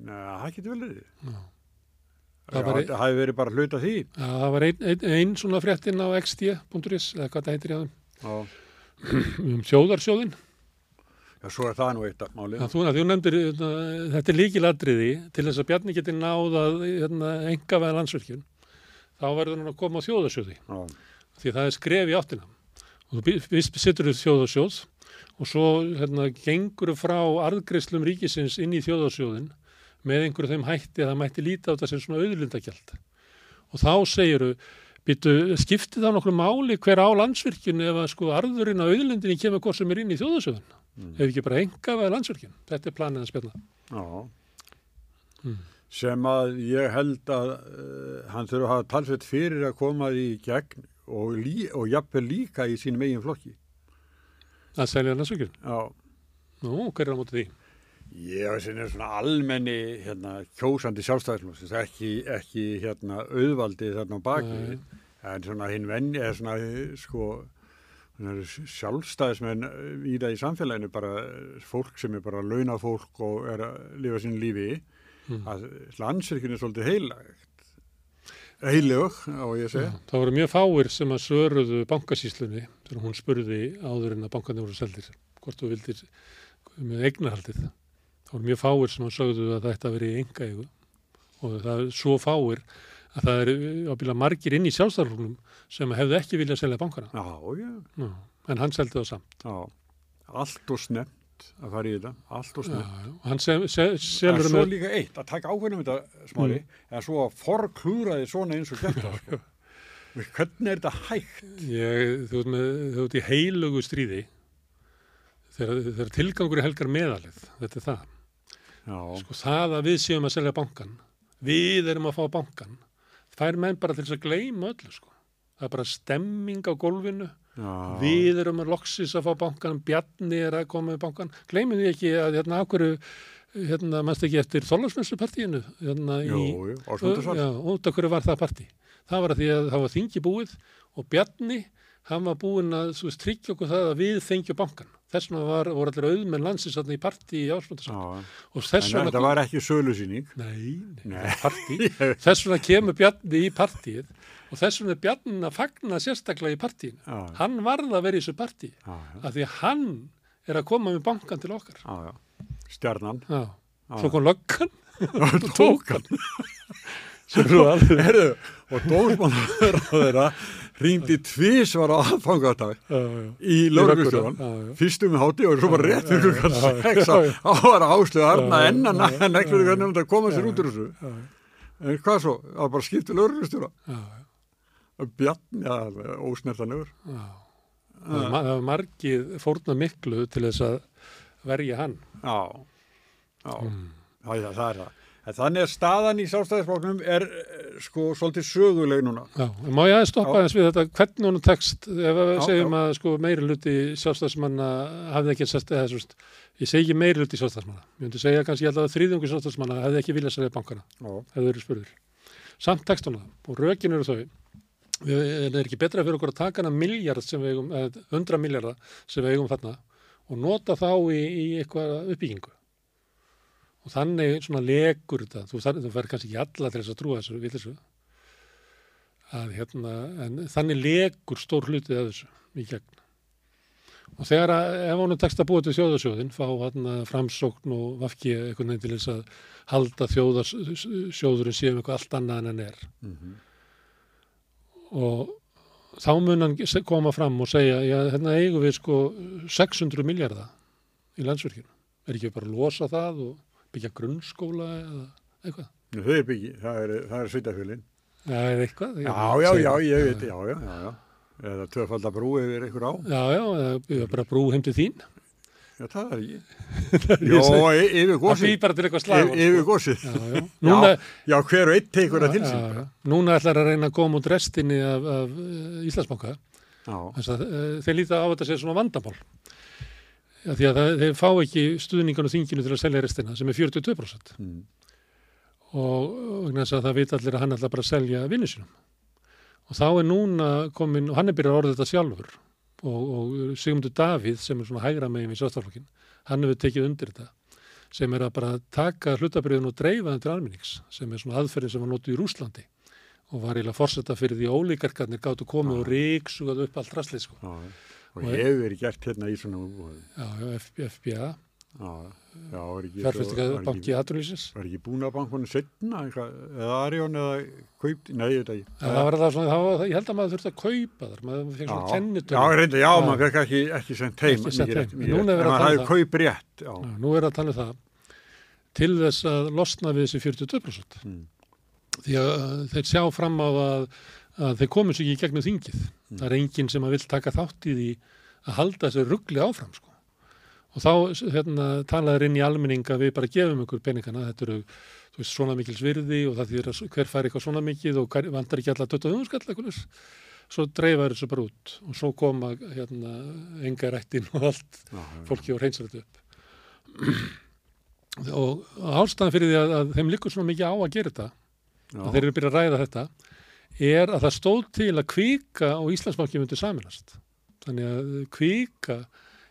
neða, það getur vel verið. Já. Það, það hafi verið bara hluta því. Já, það var einn ein, ein svona fréttin á xd.is, eða hvað það heitir í Já. (clears throat) um þjóðarsjóðin. Já, svo er það nú eitt að máli. Þú, þú nefndir, hérna, þetta er líkiladriði til þess að Bjarni geti náð að hérna, enga veða landsverkjun. Þá verður hann að koma á þjóðarsjóði, Já, því það er skref í áttina. Og þú fyrst sittur þú þjóðarsjóð og svo hérna, gengur frá arðgreislum ríkisins inn í þjóðarsjóðin með einhverju þeim hætti að það mætti líta á þetta sem svona auðlindagjald. Og þá segiru, býtu, skipti það nokkru máli hver á landsvirkjun ef að sko arðurinn á auðlindinni kemur hvort sem er inn í þjóðarsjóðin. Mm. Ef ekki bara enga veða landsvirkjun. Þetta er planið að spilna. já. Mm. Sem að ég held að uh, hann þurfa að hafa talsveit fyrir að koma því í gegn og, lí, og jafnvel líka í sínum eigin flokki. Að selja landsvirkjun. Já. Nú, hver er á móti því? Ég veist þetta er svona almenni hérna, kjósandi sjálfstæðisflokksins, ekki, ekki hérna, auðvaldi þarna á baki, Nei. en svona hinn venni, eða svona sko, sjálfstæðismenn eh, í það í samfélaginu, bara fólk sem er bara launað fólk og er að lifa sín lífi, Mm. að landsvirkjun er svolítið heilagt, heilög á ég að Já, segja. það voru mjög fáir sem að svöruðu bankasýslunni þegar hún spurði áður en að bankarnir voru seldir hvort þú vildir með eignarhaldið. Það voru mjög fáir sem að sögðu að þetta veri í engaegu og það er svo fáir að það eru ábyggilega margir inn í sjálfstæðarfloknum sem hefðu ekki viljað selja bankana. Já, já, Já, en hann seldi það samt. já, allt og snemt að fara í þetta, allt og. Og hann se, En selur svo líka eitt, að taka ákveðnum þetta smári, en svo að forklúraði svona eins og (laughs) þetta, sko. Hvernig er þetta hægt? Ég, þú ert með, þú ert í heilugu stríði þegar, tilgangur er helgar meðalið, þetta er það. Sko það að við séum að selja bankan, við erum að fá bankan, fær menn bara til þess að gleyma öllu sko. Það er bara stemming á gólfinu, já, við erum að loksis að fá bankan, Bjarni er að koma með bankan. Gleymum því ekki að hérna ákveru, hérna mannst ekki eftir þólasmessupartíinu, hérna í, út hverju var það partí. Það var að því að það var þingi búið og Bjarni, hann var búinn að svo veist, tryggja okkur það að við fengjum bankan. Þess vegna var, voru allir auðmenn landsins í partí í ásmundarsvall. Já, Og en þess vegna... þetta var ekki sölusýning. Nei, nei, Nei. það partí. (laughs) Þess vegna kemur Bjarni í partíið og þess vegna er Bjarni að fagna sérstaklega í partíinu. Já, Hann varð að vera í þessu partí af því að hann er að koma með bankan til okkar. já, já. Stjarnan. Já. Svo kom löggan (laughs) Og tók hann. sem eru alveg. Herðu, og dósmannur á þeirra ringdi tvísvar á já. í lauruglustjóðan. Já, já. Fyrst um hátti og svo bara rétt fyrir klukkan já, já, sex já, að já. á var áslöðu arna Já, já, enn að já, nekla já, hvernig að koma sér út úr þessu. En hvað svo? Það bara skipt til lauruglustjóra. já, já. Það var margið fórna miklu til þess að verja hann. Já, já, Mm. það er það. En þannig að staðan í sjálfstæðisfloknum er eh, sko svolítið söguleg núna. Já, en má ég aðeins stoppa Já. aðeins við þetta hvernig honum tekst, ef við segjum já. að sko meiri hluti sjálfstæðsmanna hafði ekki sest, eða svo, ég segi ekki meiri hluti sjálfstæðsmanna, ég myndi segja kannski alltaf að þrýðungu sjálfstæðsmanna hefði ekki viljað selja bankana, Já, hefði verið spurður. Samt tekst honum það og rökin eru þau, við, er ekki betra fyrir okkur að taka hana miljard sem við eigum, eða hundra miljardar sem við eigum þarna og nota þá í, í eitthvað uppbyggingu. Og þannig svona legur þetta, þú, þú verður kannski ekki alla til þess að trúa þessu, við þessu, að hérna, en þannig legur stór hlutið af þessu í gegn. Og þegar að, ef honum tekst að búa til þjóðarsjóðin, fá hérna framsókn og vafki einhvern veginn til þess að halda þjóðarsjóðurinn séum eitthvað allt annað en hann er. mhm, Og þá mun hann koma fram og segja, já, hérna eigum við sko 600 miljardar í landsverkinu. Er ekki bara að losa það og byggja grunnskóla eða eitthvað? þau er byggi, það er, það er svitafjölinn. Já, eða eitthvað. Já, já, já, ég veit, já, já, já, já. Eða tvöfaldar brú yfir einhver á. Já, já, eða byggja bara brú heim til þín. Já, það er. Ég (laughs) Jó, yfir Það gósið. býr bara til eitthvað slag. yfir gósið. Já, (laughs) já. Núna, Já, hver og einn tekur það til já, sín. já. Núna ætlar að reyna að koma út restinni af, af uh, Íslandsbanka. Já, að uh, þeir líta á þetta sér svona vandamál. Já, því að það, þeir fá ekki stuðningan og þinginu til að selja restina sem er 42%. mm, Og vegna þess að það vita allir að hann ætlar bara að selja vinnu sínum. Og þá er núna komin, og hann er byrjað að orða þetta sjálfur. Og, og Sigmundur Davíð sem er svona hægra megin í sáttaflokkin, hann hefur tekið undir þetta sem er að bara taka hlutabriðin og dreifa þeim til almennings sem er svona aðferðin sem var notuð í Rúslandi og var eiginlega forsetta fyrir því að ólíkarkarnir gáttu komið og ríksugað upp allt rastlið sko. já. Og hefur verið gert hérna í svona. Já, FBA, var banki aðrunlýsins. Var ekki búin að bankunni setna, eða Arjón eða kaupt, nei, veit ekki. Ég held að maður þurfti að kaupa þar, maður fekk svona kennitölu. já, reynda, já, maður fekk ekki, ekki heim. rétt, En er maður um hafði kaup rétt, nú er að tala um það til þess að losna við þessi 42%. Mm. Því að þeir sjá fram á að, að þeir komið sér ekki í gegnum þingið. Mm. Það er enginn sem að vil taka þátt í því að halda þessi ruggli áfram sko. Og þá hérna, talaður inn í almenninga við bara gefum ykkur peningana, þetta eru veist, svona mikils virði og það þýðir að hver fær eitthvað svona mikið og hver, vantar ekki alla 20 skall eitthvað þess. Svo dreifaður þessu bara út og svo koma hérna, enga rættin og allt já, fólki og reynsar þetta upp. (clears throat) og ástæðan fyrir því að, að þeim liggur svona mikið á að gera þetta, að þeir eru byrjað að ræða þetta, er að það stóð til að kvika og Íslandsbanki myndi saminast. Þannig að kvika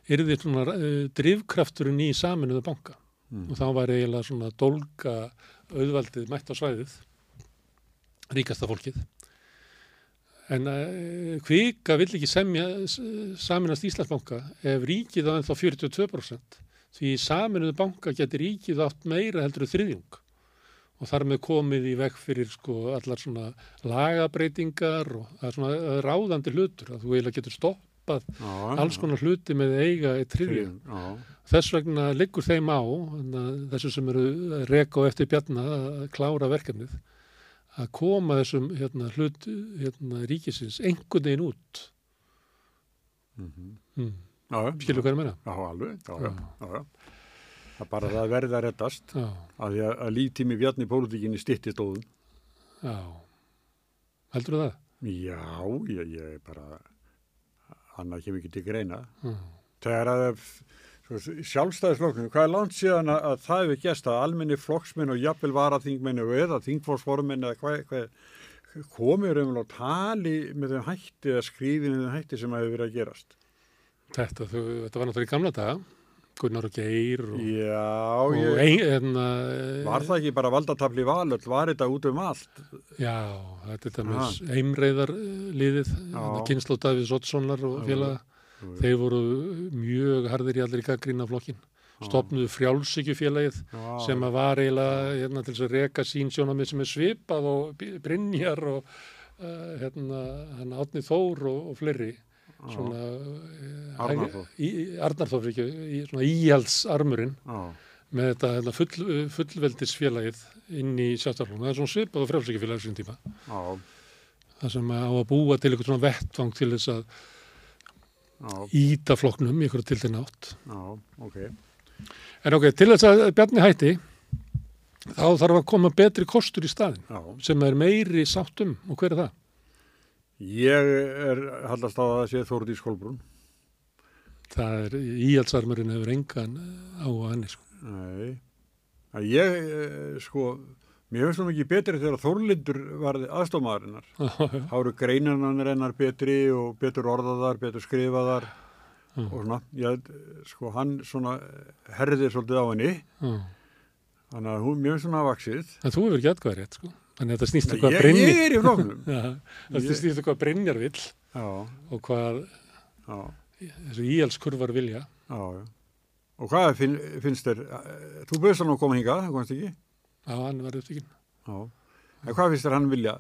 er því svona uh, drifkrafturinn í saminuðu banka Mm. og þá var eiginlega svona dólga auðvaldið mætt á svæðið, ríkasta fólkið. En uh, kvika vill ekki semja, saminast Íslandsbanka ef ríkið á ennþá 42% því saminuðu banka getur ríkið átt meira heldur þriðjung og þar með komið í veg fyrir sko allar svona lagabreitingar og það er svona ráðandi hlutur að þú eiginlega getur stoppað já, alls konar hluti með eiga eitt. Já, Þess vegna liggur þeim á, að þessu sem eru reka og eftir bjarna að klára verkefnið, að koma þessum hérna, hlut hérna, ríkisins einhvern veginn út. mhm. Mm. já, Skilur hvað ég meina? Já, alveg, já, já, Já. já, er bara að það verði að reddast Já, að, því að, að líftími bjarni pólitíkinni stitti stóðum. já. Heldur það? Já, ég, ég bara, annað kemur ekki til greina. Já. Þegar að sjálfstæðisflokknum, hvað er langt síðan að, að það hefur gæst að almenni flokksmenn og jafnvel varaþingmenn og eða þingfórsformenn eða hvað, hvað komir um að tali með þeim hætti eða skrifin með þeim hætti sem hefur verið að gerast. Þetta, þú, þetta var náttúrulega í gamla daga, Gunnar og Geir og, Já, og ég, ein, hérna, var það ekki bara valdatafli valöld, var þetta út um allt? Já, þetta er með heimreiðar liðið, kynslu Davíðs Oddssonar og félaga. Þeir voru mjög harðir í allir í gaggrína flokkin. Stopnuðu frjálsíkjufélagið Já, sem að var eiginlega hérna, til þess að reka sín sjónamið sem er svipað og Brynjar og uh, hérna, hann Átni Þór og, og fleiri. Svona, Arnar Þór. Arnarþór, ekki, í, svona íhaldsarmurinn með þetta hérna, full, fullveldisfélagið inn í sjáttarflónu. Það er svona svipað og frjálsíkjufélagið sín tíma. já, Það sem á að búa til eitthvað svona vettvang til þess að já, íta flokknum í einhverju til þeir nátt. já, ok. En ok, til þess að Bjarni hætti þá þarf að koma betri kostur í staðin Já. sem er meiri sáttum og hver er það? Ég er haldast á að það sé Þórdís Kolbrún. Það er, íhaldsarmurinn hefur engan á henni sko. Nei. Að ég, eh, sko, mér finnst það mikið betri þegar Þórlindur varði aðstofmaðurinnar. Þá (laughs) eru greinarnir hennar betri og betur orðaðar, betur skrifaðar Mm. og svona. Ég, sko, hann svona herðir svolítið á henni. já. Þannig að hún, mér finnst svona vaksið. En þú hefur ekki aðkvæða rétt sko. Þannig að þetta snýst um Ég, hvað ég Brynjar er í flóknum. (laughs) Þetta Ég- snýst um hvað Brynjar vill Já, og hvað íhalskurvar vilja. já, já. Og hvað finn, finnst þér, eh, þú bauðst hann að koma hingað, það komst ekki? Já, hann var upptíkin. Já. En hvað finnst þér hann vilja?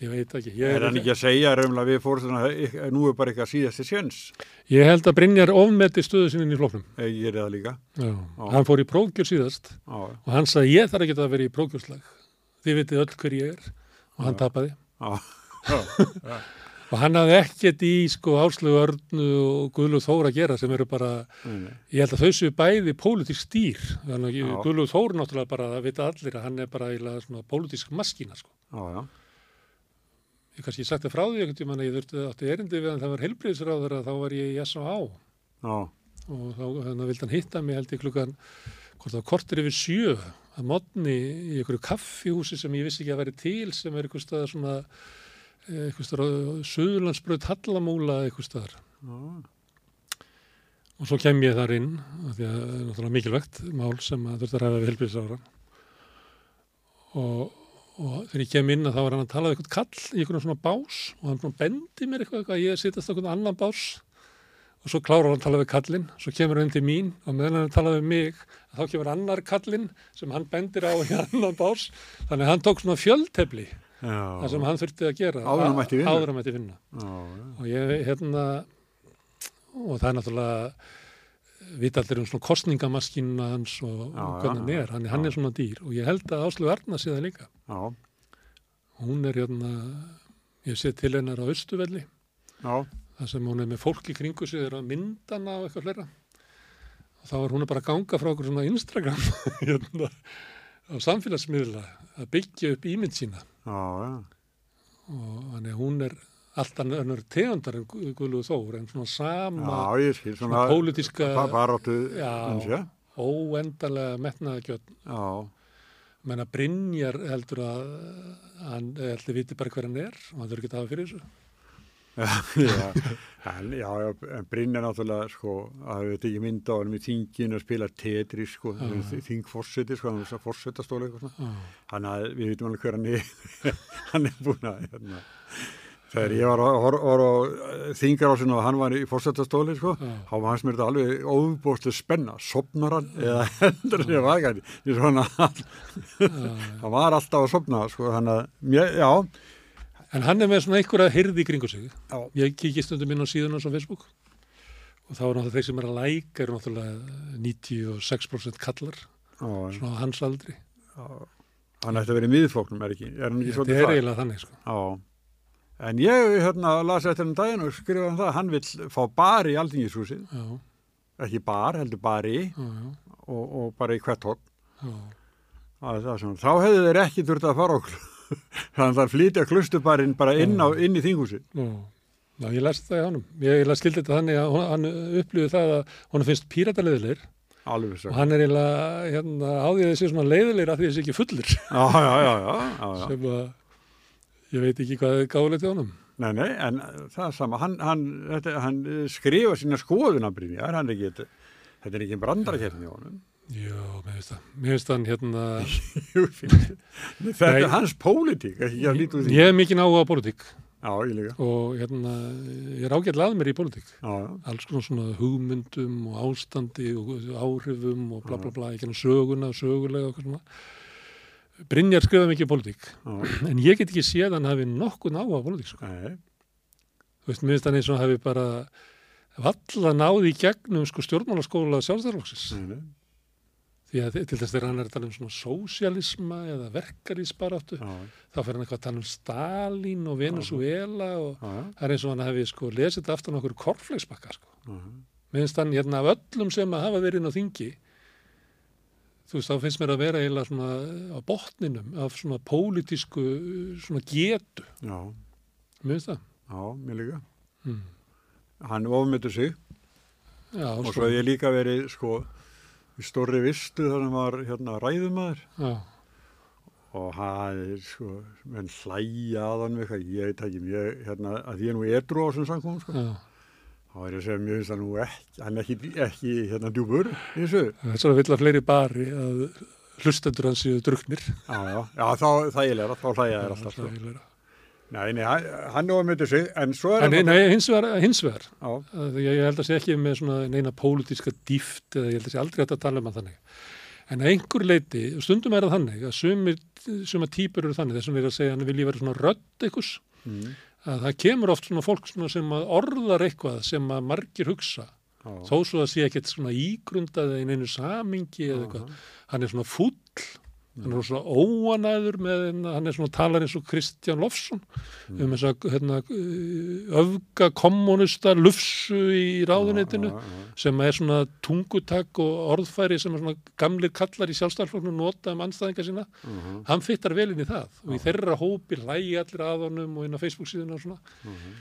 Ég veit ekki. Ég, Er hann ekki að segja raumlega við fórstuna að nú er bara eitthvað síðasti sjens? ég held að Brynjar ofmeti stöðu sinni í flóknum. Ég gerir það líka. Já. Hann fór í prókjur síðast Já, og hann sagði ég þarf ekki að vera í prókjurslag. Þið vitið öll hver ég er. Og hann tapaði. (laughs) Og hann hafði ekkert í sko Áslegu Örnu og Guðlu Þór að gera sem eru bara, nei. ég held að þau séu bæði pólitísk stýr. Þannig að Guðlu Þór náttúrulega bara, það vita allir að hann er bara eiginlega svona pólitísk maskína sko. já, já, Ég kannski sagt það frá því einhvern tímann að ég þurfti átti erindi við hann það var heilbriðisráður að þá var ég í já, og þá þannig að vildi hann hitta mig held ég klukkan hvort það var kortir yfir sjö að modni í einhverju kaffihúsi sem ég vissi ekki að veri til sem er einhver staðar svona eh, einhver staðar á Suðurlandsbröð Hallamúla einhver staðar. Já, og svo kem ég þar inn af því að það er náttúrulega mikilvægt mál sem að þurfti að ræða við heilbriðisráður og, og þegar ég kem inn að þá var hann að tala við einhvern kall í einhvern svona bás og hann bendi mér eitthvað, eitthvað að ég sittast á einhvern annan bás og svo klárar hann að tala við kallinn, svo kemur hann til mín og meðan hann tala við mig, þá kemur annar kallinn sem hann bendir á í annan bás, þannig að hann tók svona fjöldtefli, það sem hann þurfti að gera. Áður en hann mætti vinna. Áður en hann mætti vinna. já, já, Og ég, hérna, og það er náttúrulega, vita allir um svona kostningamaskínuna hans og, hvernig hann er, hann, hann er svona dýr. Og ég held að Áslu Arna sé það líka. já, Hún er hérna, ég sé til hennar á Östuvelli, já, þar sem hún er með fólk í kringu sig þeirra myndana og eitthvað fleira. Og þá er hún að bara ganga frá okkur svona Instagram (laughs) hérna, á samfélagsmiðla að byggja upp ímynd sína. Já, já, og þannig að hún er alltaf önnur tegundar en Gu- Guðlúð Þór en svona sama já, skil svona, pólitíska já, óendalega metnaðagjöld já, menna Brynjar heldur að hann heldur viti bara hver hann er og hann þurfi ekki að hafa fyrir þessu já, en, en Brynja náttúrulega, sko, að við tekið mynd á hann í þinginu að spila tetri, sko, þingforseti, sko, hann er. Já, hann að við vitum alveg hver hann er. (laughs) Hann er búin að hérna, þegar ég var, að hor- var á þingar á sinna og hann var í fórsetastóli sko, þá var hans mér þetta alveg óbúslega spenna, sopnar hann eða (laughs) hendur hann ég svona, (laughs) já, hann var alltaf að sopna sko, hann að, já En hann er með svona einhverja hirði í kringu sig. Já. Ég kíkja stundum inn á síðan hans á Facebook og þá er náttúrulega þeir sem er að læka eru náttúrulega 96% kallar, já, svona á hans aldri. já, hann ætti að vera í miðflóknum er ekki, er hann ekki Þetta svolítið er það? eiginlega þannig, sko. Já, en ég hérna las eftir hann daginn og skrifaði hann það, hann vill fá bar í aldingishúsið, Já, ekki bar, heldur bari og, og bara í hvert hótt já. Það er það sem, þá hefðu þeir ekki þurft að fara okkur. (laughs) Þannig að flytja klustubarinn bara inn, á, inn í þinghúsi. Já, ég læst það í honum. Ég, ég skildi þetta þannig að hann upplýði það að hún finnst pírataleiðilegir Alveg og hann er eiginlega hérna, á því að þessi svona leiðilegir að því þessi ekki fullir Já, já, já, já, já, (laughs) að ég veit ekki hvað er gáðilegt í honum. Nei, nei, en það er sama. Hann, hann, þetta, hann skrifa sína skoðunabrýnjar, hann er ekki, þetta er ekki brandarakefni á honum. Já, mér finnst það. Mér finnst hann hérna, Jú, finnst- þetta Nei. er hans pólitík, ekki að líta úr því. ég er mikið áhuga á pólitík Já, ég líka. og hérna, ég er ágætlega að mér í pólitík. Já, já, Alls konar svona hugmyndum og ástandi og áhrifum og bla bla bla, ekki hann söguna, sögulega og eitthvað svona. Brynjar skrifaði mikið pólitík, já, (clears throat) en ég get ekki séð að hann hafi nokkun áhuga á pólitík, sko. nei, Þú veist, mér finnst hann eins og hafi bara valla náði í gegnum sko stjórnmálaskóla sjálfstæðarflokksins. Því að til þess þegar hann er að tala um svona sósialisma eða verkarísbaráttu, þá fer hann eitthvað að tala um Stalin og Venezuela og það er eins og hann hefði sko lesið þetta aftan okkur korflegsbakka sko. finnst hann hérna af öllum sem að hafa verið inn á þingi, þú veist, þá finnst mér að vera eiginlega svona á botninum af svona pólitísku svona getu, já, mér finnst það. já, mér líka. Mm. Hann ofmyndur sig Já, og sko, svo hef ég líka verið sko í stórri vistu sem var hérna ræðumæður já, og hann er sko, menn hlæja að hann eitthvað, ég ekki, ég, hérna, að ég er nú edru á þessum samkomum sko, já. þá er ég að segja, mér finnst það nú ekki, hann er ekki, ekki hérna djúpur í þessu. Þess vegna vill að fleiri bari að hlustendur hans séu drugnir. Já, já, já, þá þægilega, þá hlæja þér alltaf sko. Nei, nei, hann, ofmyndur sig, en svo er hann... nei, hins vegar, hins vegar. Ég, held að sé ekki með svona neina pólitíska dýft eða ég held að sé aldrei hægt að tala um hann þannig. En að einhver leiti, stundum er það þannig að sumir, suma típur eru þannig, þess að við erum að segja hann vilji vera svona rödd einhvers, mm, að það kemur oft svona fólk svona sem orðar eitthvað sem að margir hugsa, já, þó svo að sé ekkert svona ígrundaði í neinu samingi eða eitthvað. Hann er svona fúll, hann er svona óanæður með, hann er svona talar eins og Kristján Lofsson um þess að hérna, öfga kommunista lufsu í ráðuneytinu já, já, sem er svona tungutak og orðfæri sem er svona gamlir kallar í sjálfstæðarflokknum nota um anstæðinga sína. Mhm, hann fyttar vel inn í það og í þeirra hópi hlægi allir að honum og inn á Facebook síðuna og svona. Mhm.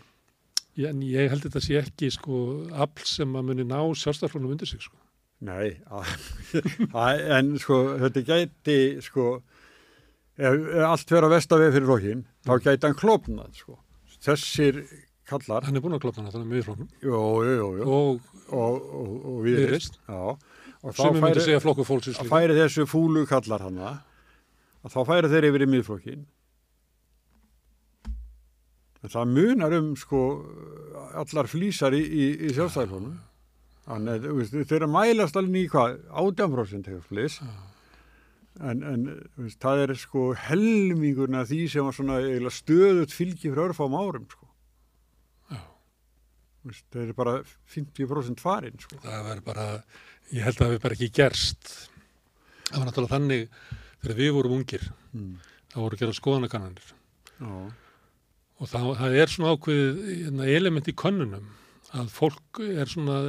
Já, en ég held þetta sé ekki sko afl sem að muni ná sjálfstæðarflokknum undir sig sko. Nei, að- (laughs) að- en sko þetta gæti sko ef, allt vera vestaveg fyrir flokkin þá gæti hann klopnað sko. Þessir kallar hann er búin að klopna hann þannig með floknum jú, jú, jú, og og, og, og þá sem við myndum færi, segja flokku fólksins að líka. færi þessu fúlu kallar hana að þá færi þeir yfir í miðflokkin en það munar um sko allar flýsar í, í, í sjálfstæðarflónum Þannig, veist, þeir eru að mælast alveg í hvað, 18% hefur flis. En, en þú veist, það er sko helmingurna því sem var svona stöðut fylgi fyrir örfám árum, sko. Þú veist, þeir eru bara 50% farin, sko. það verður bara, ég held að það hefur bara ekki gerst það var náttúrulega þannig þegar við vorum ungir Mm. það voru að gera skoðanakannanir Já, og það, það er svona ákveðið hérna, element í könnunum að fólk er svona,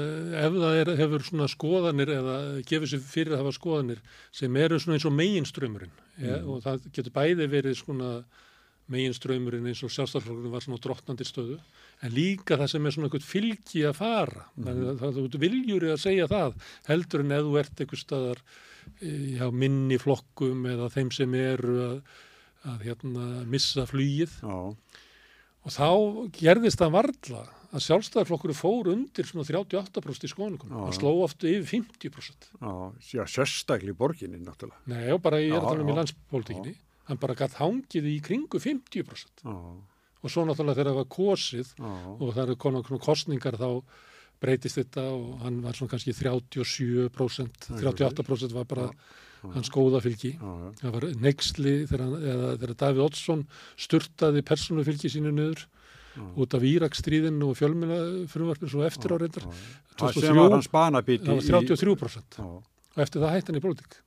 ef það er, hefur svona skoðanir eða gefur sér fyrir að hafa skoðanir sem eru svona eins og meginströmmurinn mm. og það getur bæði verið svona meginströmmurinn eins og sjálfstæðarflokkurinn var svona drottnandi stöðu en líka það sem er svona eitthvað fylgi að fara. Þannig að það, þú viljur að segja það heldur en ef þú ert eitthvað staðar já, minni flokkum eða þeim sem eru að, að hérna, missa flugið. Já, Og þá gerðist það varla að sjálfstæðarflokkur fór undir svona 38% í skoðanakonum. Já. Það sló oft yfir 50%. já, já, sérstakli í borginni, náttúrulega. Nei, og bara ég er Já, að tala um í já. landspolítikinni. Hann bara gatt hangið í kringu 50%. Já, Og svo náttúrulega þegar það var kosið já, og það eru konar kostningar þá breytist þetta og hann var svona kannski 37%, 38% var bara hans góða fylgi. Það var neyksli þegar, Davíð Oddsson sturtaði persónufylgi sínu niður út af Írakstríðinu og fjölmjöla frumvarpin svo eftir á reyndar. já. Það 2003 sem var hans banabíti Það var 33% Já, og eftir það hætti hann í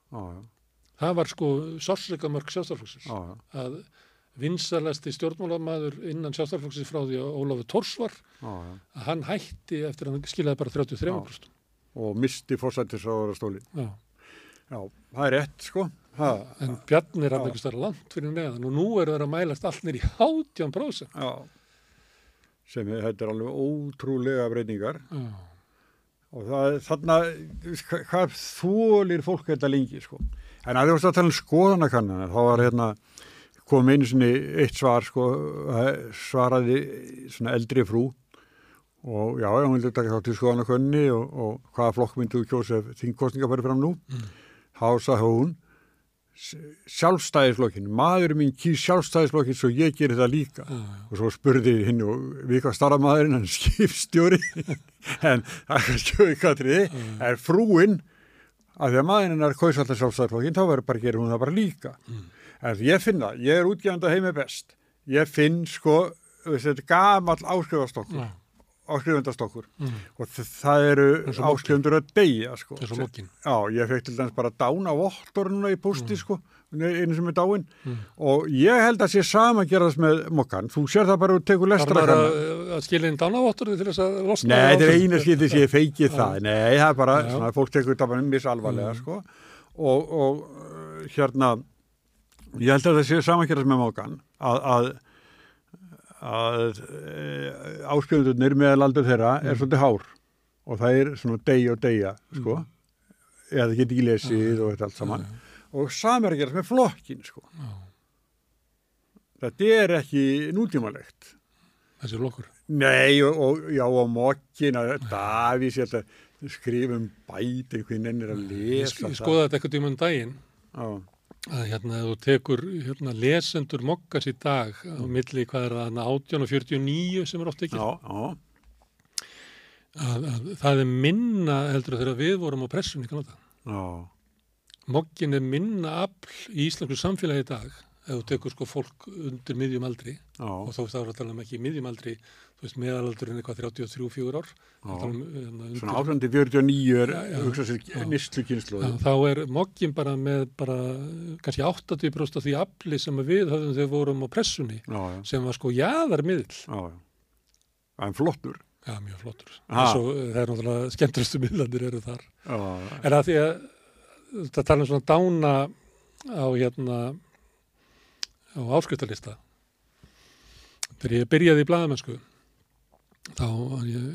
já, Það var sko sársleikamörk já, að vinsalasti stjórnmálamaður innan sjálfstæðarflokksins frá því að Ólafur Tors var að hann hætti eftir að hann skilaði bara 33%. Og misti fórsættisráðara stóli. Já. Já, það er rétt, sko. Ha, En Bjarni er hann einhvers þar langt fyrir neðan og nú eru það að mælast allt nýr í 18%. já. Sem þetta er alveg ótrúlega breytingar. Já. Og það þarna, hva- hvað þólir fólk þetta lengi, sko. En að þið varst að tala um skoðanakannan, þá var hérna, kom einu sinni eitt svar, sko, það svaraði svona eldri frú og já, hún vildi taka þátt í skoðanakanni og, og hvaða flokk myndið þú kjósa ef þingkostninga farið fram nú. Þá sagði hún, sjálfstæðisflokkin, maðurinn mín kýr sjálfstæðisflokkin svo ég gerir það líka. Já, já. Og svo spurði hinn og við hvað starra maðurinn, hann skipstjóri, (laughs) en það kannski aukatriði, er frúinn, að því að maðurinn er kaus alltaf sjálfstæðisflokkin, þá verður bara að gera hún það bara líka. En ég finna, ég er útgefandi heimi best, ég finn sko, þetta gamall áskrifastokkur, Já. áskrifandastokkur Mm. og það eru áskrifundur að deyja sko. Já, ég fekk til dæmis bara dána vottor núna í posti sko, einu sem er dáin. Og ég held að sé sama að gera þess með mokkan, þú sér það bara og Þarf lestra maður að, að skilja inn dánavottur til þess að losna Nei, þetta er eina skipti sem ég feiki það, nei, það er bara, svona, fólk tekur þetta bara mis alvarlega, sko, og, og hérna ég held að það séu samankjærast með mókan að, að að e, áskjöndunir meðalaldur þeirra er Mm. svolítið hár og það er svona degi og degja sko, eða geti ekki lesið og þetta allt saman og samar gerast með flokkin sko. Já. þetta er ekki nútímalegt þessi flokkur. Nei og, og já og mokkin að Davís ég held að skrifa um bæt einhvern ennir að lesa ég skoðaði þetta eitthvað tíma um daginn það. Að hérna þú tekur hérna, lesendur mokkas í dag á milli hvað er það, 18 og 49 sem er oft ekki, Já, já, að, að það er minna heldur þegar við vorum á pressunni kannada. já, Mokkin er minna afl í íslensku samfélagi í dag ef þú tekur sko fólk undir miðjum aldri. Já, og þá þá er að tala um ekki miðjum aldri þú veist meðalaldurinn eitthvað 33-4 ár um, undir- svona 1849 er Já, já, hugsa sér nýstlu kynslu þá er mokkin bara með bara kannski 80% af því afli sem við höfðum þegar vorum á pressunni Já, já, sem var sko jaðar miðl já, já. En flottur. Já, mjög flottur. Svo, það er náttúrulega skemmturistu miðlandir eru þar. En að því að það tala um svona dána á hérna á áskriftalista. Þegar ég byrjaði í blaðamennsku þá var ég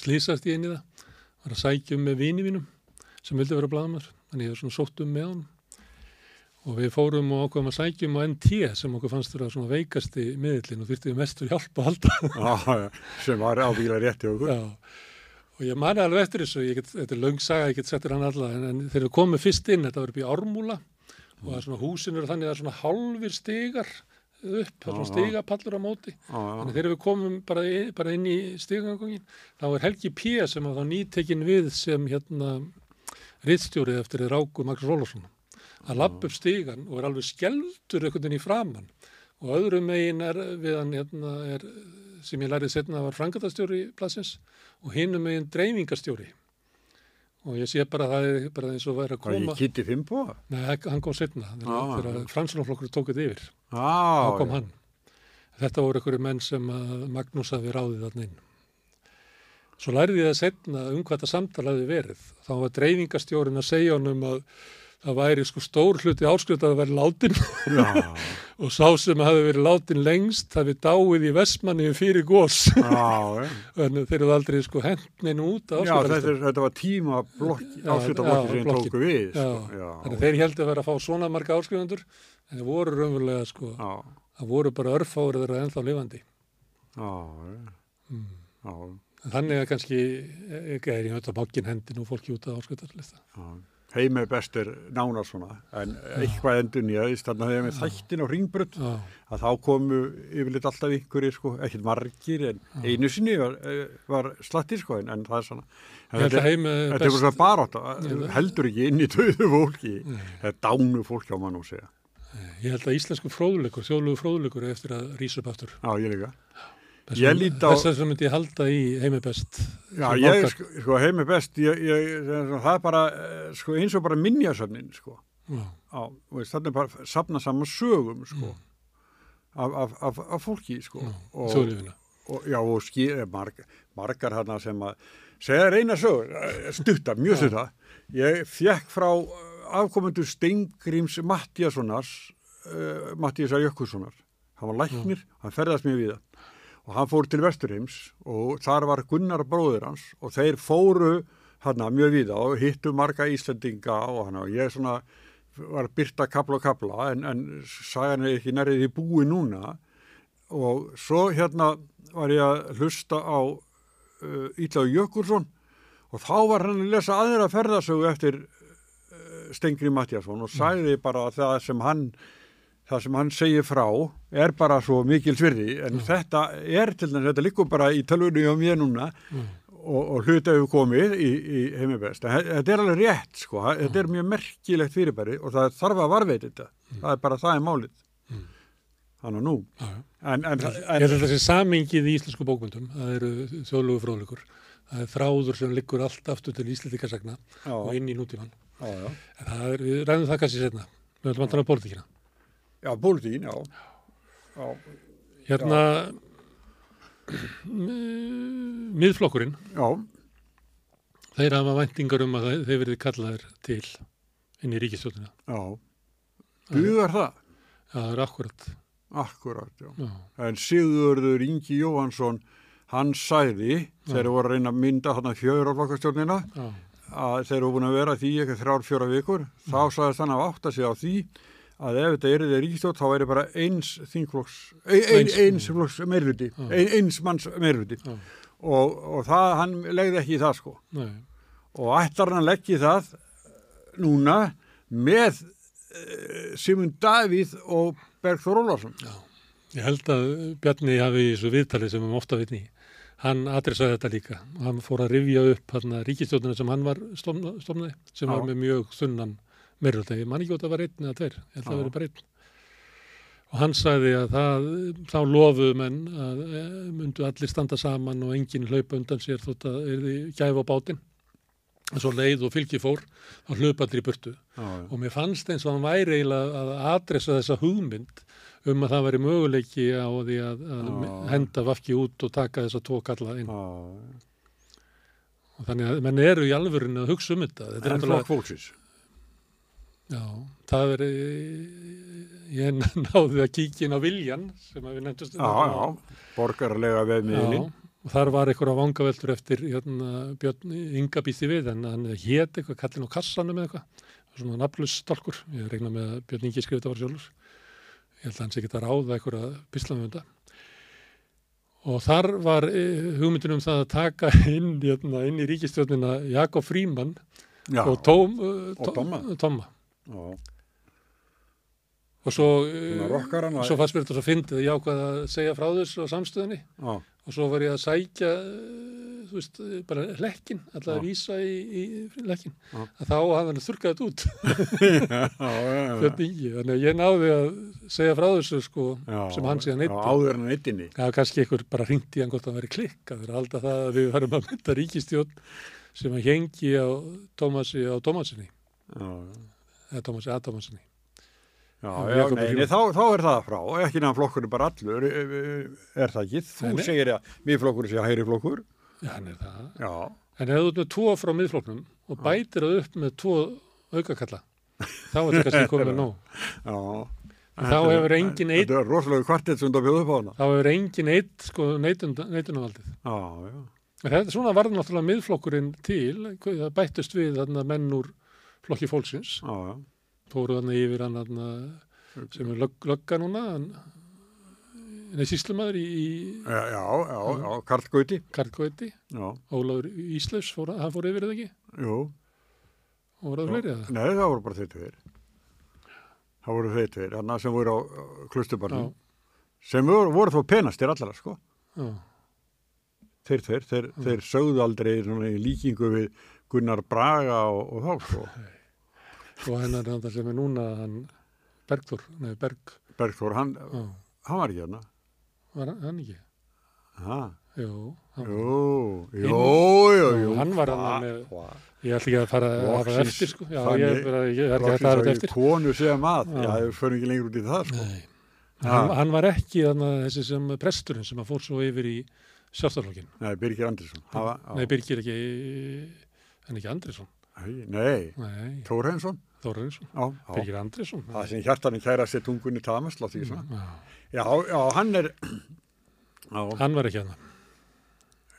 slýsast í einni það. Var að sækja um með vini mínum sem vildi vera blaðamenn þannig ég var svona sótt um með honum. Og við fórum og ákveðum að sækjum á NT sem okkur fannst vera svona veikasti miðlinn og þurfti við mestur hjálp að halda. (laughs) Já, sem var ábyggilega rétt hjá okkur. Já, og ég mani alveg eftir þessu, get, þetta er löng saga, ég get settir hann alla, en, en þegar við komum fyrst inn, þetta var upp í Ármúla. Og það er svona húsin eru þannig að það er svona hálfir stigar upp, það er svona stigapallur á móti. Þannig þegar við komum bara, í, bara inn í stigangangin, þá er Helgi P. sem að þá nýtekin við sem hérna rittstjórið eftir Ráku Magnús Rólarsson að lappa upp stigan og er alveg skelftur einhvern veginn í framann og öðrum megin er við hann hérna er, sem ég lærið setna var frangatastjóri plassins og hinum megin dreifingastjóri og ég sé bara að það er bara eins og væri að koma ég kitti fimm på? Nei, hann kom setna þegar, þegar fransunarflokkur tók þetta yfir Já, þá kom hann. Þetta voru einhverju menn sem Magnús hafi ráðið þarna inn. Svo lærði ég það setna um hvað þetta samtal hafi verið. Þá var dreifingastjórin að segja honum að það væri sko stór hluti áskrifta að vera látin Já, (laughs) og sá sem hafi verið látin lengst hafi dáið í Vestmanni fyrir gós. (laughs) Þannig að þeir eru aldrei sko hendnin út Já, þetta, er- þetta var tíma blokki, Já, ásvitablokki já, sem tóku við. Sko. Þannig að þeir heldur að vera að fá svona marga áskrifandur en það voru raunverulega sko, já, það voru bara örfáður þeirra ennþá lifandi. já, Mm. já, Þannig að kannski ekki er ég höfð að mokkin hendin og fólki út á áskriftarlista. Já. Heimi best er nána svona, en eitthvað endur nýjaðist, þannig að þegar með þættin á ringbrödd, Já, að þá komu yfirleitt alltaf einhverjir, sko, ekkert margir, en einu sinni var, eh, var slatti, sko, en, það er svona. Þetta, er svona barátt, Ég- heldur ekki inn í döðu fólki, það er dánu fólki á mann og segja. Ég held að íslensku fróðuleikur, þjóðlugu fróðuleikur er eftir að rýsa upp aftur. Já, ég líka. Þess Þess vegna myndi ég halda í heimi best. Já, sem ég, sko, sko heimi best, ég, ég, það er bara, eh, sko, eins og bara minjasöfnin, sko. Já, þannig bara safna saman sögum sko, af, af, af, af fólki sko. já, og, og, já, og skýr, marg, margar hana sem að segja reyna sögur, eh, stuttar, mjög stuttar. Ég fekk frá eh, afkomendur Steingríms Mattíasonars uh, Mattíasar Jökulssonar. Hann var læknir, hann ferðast mjög við og hann fór til Vesturheims og þar var Gunnar bróður hans og þeir fóru hann mjög við og hittu marga Íslendinga og hann og ég svona var byrta kapla og kapla en, en sagan er ekki nærið í búi núna. Og svo hérna var ég að hlusta á uh, Ítla Jökulsson og þá var hann að lesa aðra ferðasögu eftir uh, Stengri Mattiasson og sagði bara að það sem hann það sem hann segir frá er bara svo mikil svirði en þetta er til að þetta likur bara í tölvunni á mér núna Mm. og, og hluta hefur komið í, í heimibest. Þetta er alveg rétt sko, þetta er mjög merkilegt fyrirbæri og það þarf að varveita þetta. Það er bara það er málið. Mm. Þannig nú. En, en, en, held að þessi samingið í íslensku bókmyndum, það eru þjóðlugu fróðleikur. Það er þráður sem liggur allt aftur til íslendikasagna já, og inn í nútíman. já, já. En það er, við ræðum það kannski setna. Við höfum að tala um pólitíkina. Já, pólitíkin, já. já. Hérna, (clears throat) miðflokkurinn, Já, þeir hafa væntingar um að þeir, þeir verið kallaðir til inn í ríkistjóðina. Já. Dugar það? Já, það er akkurat. Akkurat, já. Já, En Sigurður Ingi Jóhansson, hann sæði, þegar voru að reyna að mynda þarna já, að þeir eru búin að vera því eitthvað þrjár, fjóra vikur, þá sagðist hann að átta sig á því að ef þetta er þeir ríkistjórn, þá væri bara eins þingflokks, ein, ein, Eins- eins flokks meirluti, Já. ein, eins manns meirluti. já, Og, og það, hann legði ekki í það, sko. nei, Og ætlar hann að leggja það núna með uh, Simund Davíð og Bergþór Ólarsson. Ég held að Bjarni hafi í þessu viðtali sem við ofta vitni. Hann adressaði þetta líka hann fór að rifja upp hann ríkistjóðina sem hann var stofna- stofnaði, sem var með mjög þunnan meirulta. Ég man ekki hvort það var einn eða tveir, ég held að það verið bara einn. Og hann sagði að það, þá lofuðu menn að e, myndu allir standa saman og enginn hlaupa undan sér þótt að er því gæfa á bátinn. En svo leið og fylgi fór, þá hlaupa allir í burtu. Já, já. Og mér fannst eins og hann væri eiginlega að adressa þessa hugmynd um að það væri möguleiki á því að, að henda vafki út og taka þessa tvo kalla inn. Já, Og þannig að menn eru í alvörinu að hugsa um þetta. Þetta er en flokk fólksins. Já, það er, ég (laughs) náði að kíkja inn á Viljan sem við nefndust. Já, já, borgarlega veðmiðlin. Já, og þar var einhverja vangaveltur eftir hérna, Björn Inga býtti við en hann hét eitthvað kallin á kassanum eða eitthvað, svona nafnlust stálkur, ég regna með að Björn Ingi skrifið þetta var sjálfur, ég held að hann sé ekki að ráða einhverja pislam þetta. Og þar var eh, hugmyndin um það að taka (laughs) inn, hérna, inn í ríkistjórnina Jakob Fríman Já, og Tóm, uh, Og svo, var- svo fannst mér þetta svo fyndið að ég ákvað að segja frá þessu á samstöðinni já, og svo var ég að sækja eh, þú veist, eh, bara hlekkin alltaf að vísa í, í hlekkin Já. að þá hafði hann þurrkað þetta út. (laughs) (laughs) Björn Ingi, þannig að ég náði að segja frá þessu sko já, sem hann síðan eitt var kannski einhver bara hringt í hann hvort það væri klikkað þegar halda það að við varum að mynda ríkistjón sem að hengi á Tómasi á Tómasinni Já, já. Tómasi að Tómasinni Já, Já, já, Jakob nei, Frímann. nei, þá, þá er það frá, ekki nefn flokkurinn bara allur, eh, er það ekki? Þú Nei, segir að miðflokkur sé hægri flokkur, já, hann er það já, en ef þú ert með tvo frá miðfloknum og bætir það upp með tvo aukakalla þá er þetta kannski (laughs) komið nóg já. þá hefur engin einn Þetta er rosalega kvartið sem þú bjóðu upp á hana. þá hefur engin eitt sko neitunavaldið. Já, já, Þetta svona varð náttúrulega miðflokkurinn til, það bættust við þarna menn úr flokki fólksins, já, já. fóru þarna yfir hann sem er lög, lögga núna, hann, nei síslumadur í, í Já, já, já, Karl Gauti, Karlgóti, já, Ólafur Íslaus, fór, hann fór yfir eða ekki, jú. og voru það fleiri eða? Nei, það voru bara þeir tveir. Það voru þeir tveir, hann sem voru á klustubarnum, sem voru, voru þó penastir allara, sko. Já, Þeir tveir, þeir, þeir sögðu aldrei í líkingu við Gunnar Braga og, og þá, sko. (laughs) og hennar hann sem er núna, hann Bergþór, nei Berg, Bergþór, hann, hann var ekki hérna. var hann- hann ekki? Ha, Jú, hann, jú, jú, jú, jú. hann var þarna með- ég ætla ekki að fara að Loksins eftir sko, já, ég, er ekki að fara þetta ég eftir. konu sem að, Já. við förum ekki lengur út í það, sko. Nei. Ha. Hann, hann var ekki þarna, þessi sem presturinn sem að fór svo yfir í sjálfstaflokkin. Nei, Birgir Andersson. hann. Nei, Birgir ekki, en ekki Andrisson. Nei, Nei, já. Birgir Andrisson. Það sem hjartan kæra sér tungunni tamasla því svona. Já, Já, já, hann er, já, hann var ekki hann.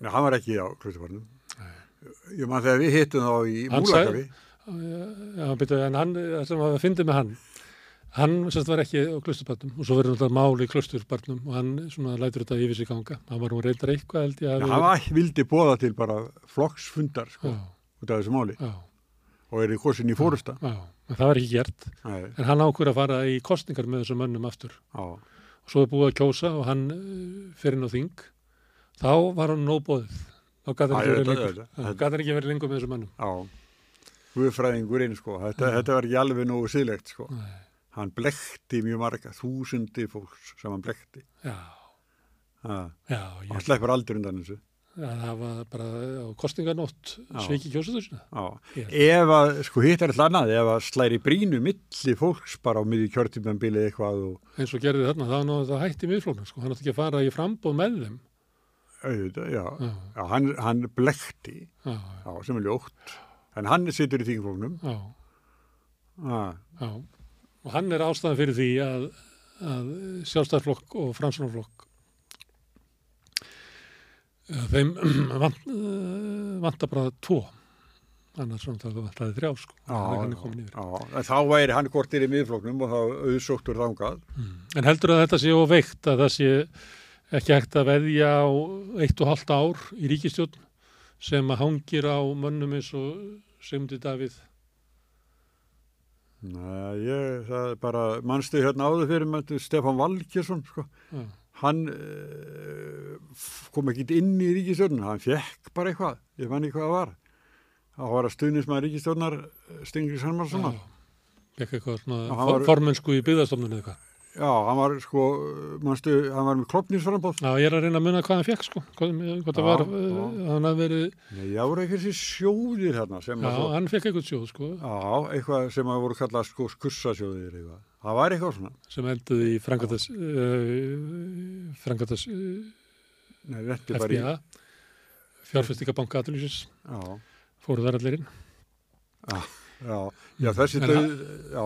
nei, hann var ekki á klustubarnum. Ég man þegar við hittum þá í Múlakafi. Já, byrju, en hann, sem að fyndi með hann, hann semst var ekki á klusturbarnum og svo verður þetta mál í klusturbarnum og hann svona lætur þetta yfir sig ganga. Hann var nú reyndar eitthvað held ég Já, að hann var, vildi bóða til bara flokksfundar, sko, Já, út af þessu máli. já, Og er í kosin í fórusta. já, en það var ekki gert. Nei, En hann ákveður að fara í kostningar með þessum mönnum aftur. já, svo er búið að kjósa og hann uh, fyrir inn á þing þá var hann nóbóðið þá gæti hann ekki verið lengur hann með þessum mönnum já. Guðfræðingurinn, sko, þetta, þetta var ekki alveg nógu síðlegt, sko. Nei. Hann blekti mjög marga, þúsundi fólks sem hann blekti. já, Ha. já, Hann ég, sleppur aldrei undan þessu. Það var bara á kostninganótt Já. sveiki Já. Ég- Ef að, sko, hitt er alltaf annað, ef að slæri brínu milli fólks bara á miðju kjörtímanbili eitthvað og, eins og gerði þarna, það það hætti miðflóknum sko. hann átti ekki að fara í frambóð með þeim. Auðvitað, já, Já, já hann, hann blekti, já, sem er ljótt, en hann situr í þingflóknum, já. Og hann er ástæðan fyrir því að, að sjálfstæðarflokk og fransunarflokk eh, þeim (clears throat) vant, eh, vantar bara tvo. Annars svona það vantaði þrjá, sko. já, er þá væri hann kortir í miðflóknum og þá auðsóttur þangað, En heldur að þetta sé óveikt að það sé ekki hægt að veðja á eitt og halvt ár í ríkistjórn sem að hangir á mönnum eins og Sigmundi Davíð? Nei, ég, það er bara, mannstu hérna áður fyrir með Stefán Valkjesson, sko, Já, hann uh, kom ekki inn í ríkistjórnum, hann fekk bara eitthvað, ég fann ekki hvað það var. Það var að stuðnismæður ríkistjórnar Stingri Sannmarssonar. fekk eitthvað svona var- formensku í byggðastofnun eða eitthvað. Já, hann var sko, mannstu, hann var með klopnisframbóð. Já, ég er að reyna að munna hvað hann fekk sko, hvað, hvað það Já, var, já. uh, hann hafði verið, Nei, já, voru ekki þessi sjóðir hérna sem já, að svo, hann fekk eitthvað sjóð sko, já, eitthvað sem að voru kallað sko skursasjóðir eitthvað. Það var eitthvað svona. sem enduði í frangatas, uh, frangatas uh, Nei, þetta er bara í, FBA, fjárfestingabanka aðlýsins, já, fóru þar allir inn. já, já, þessi já,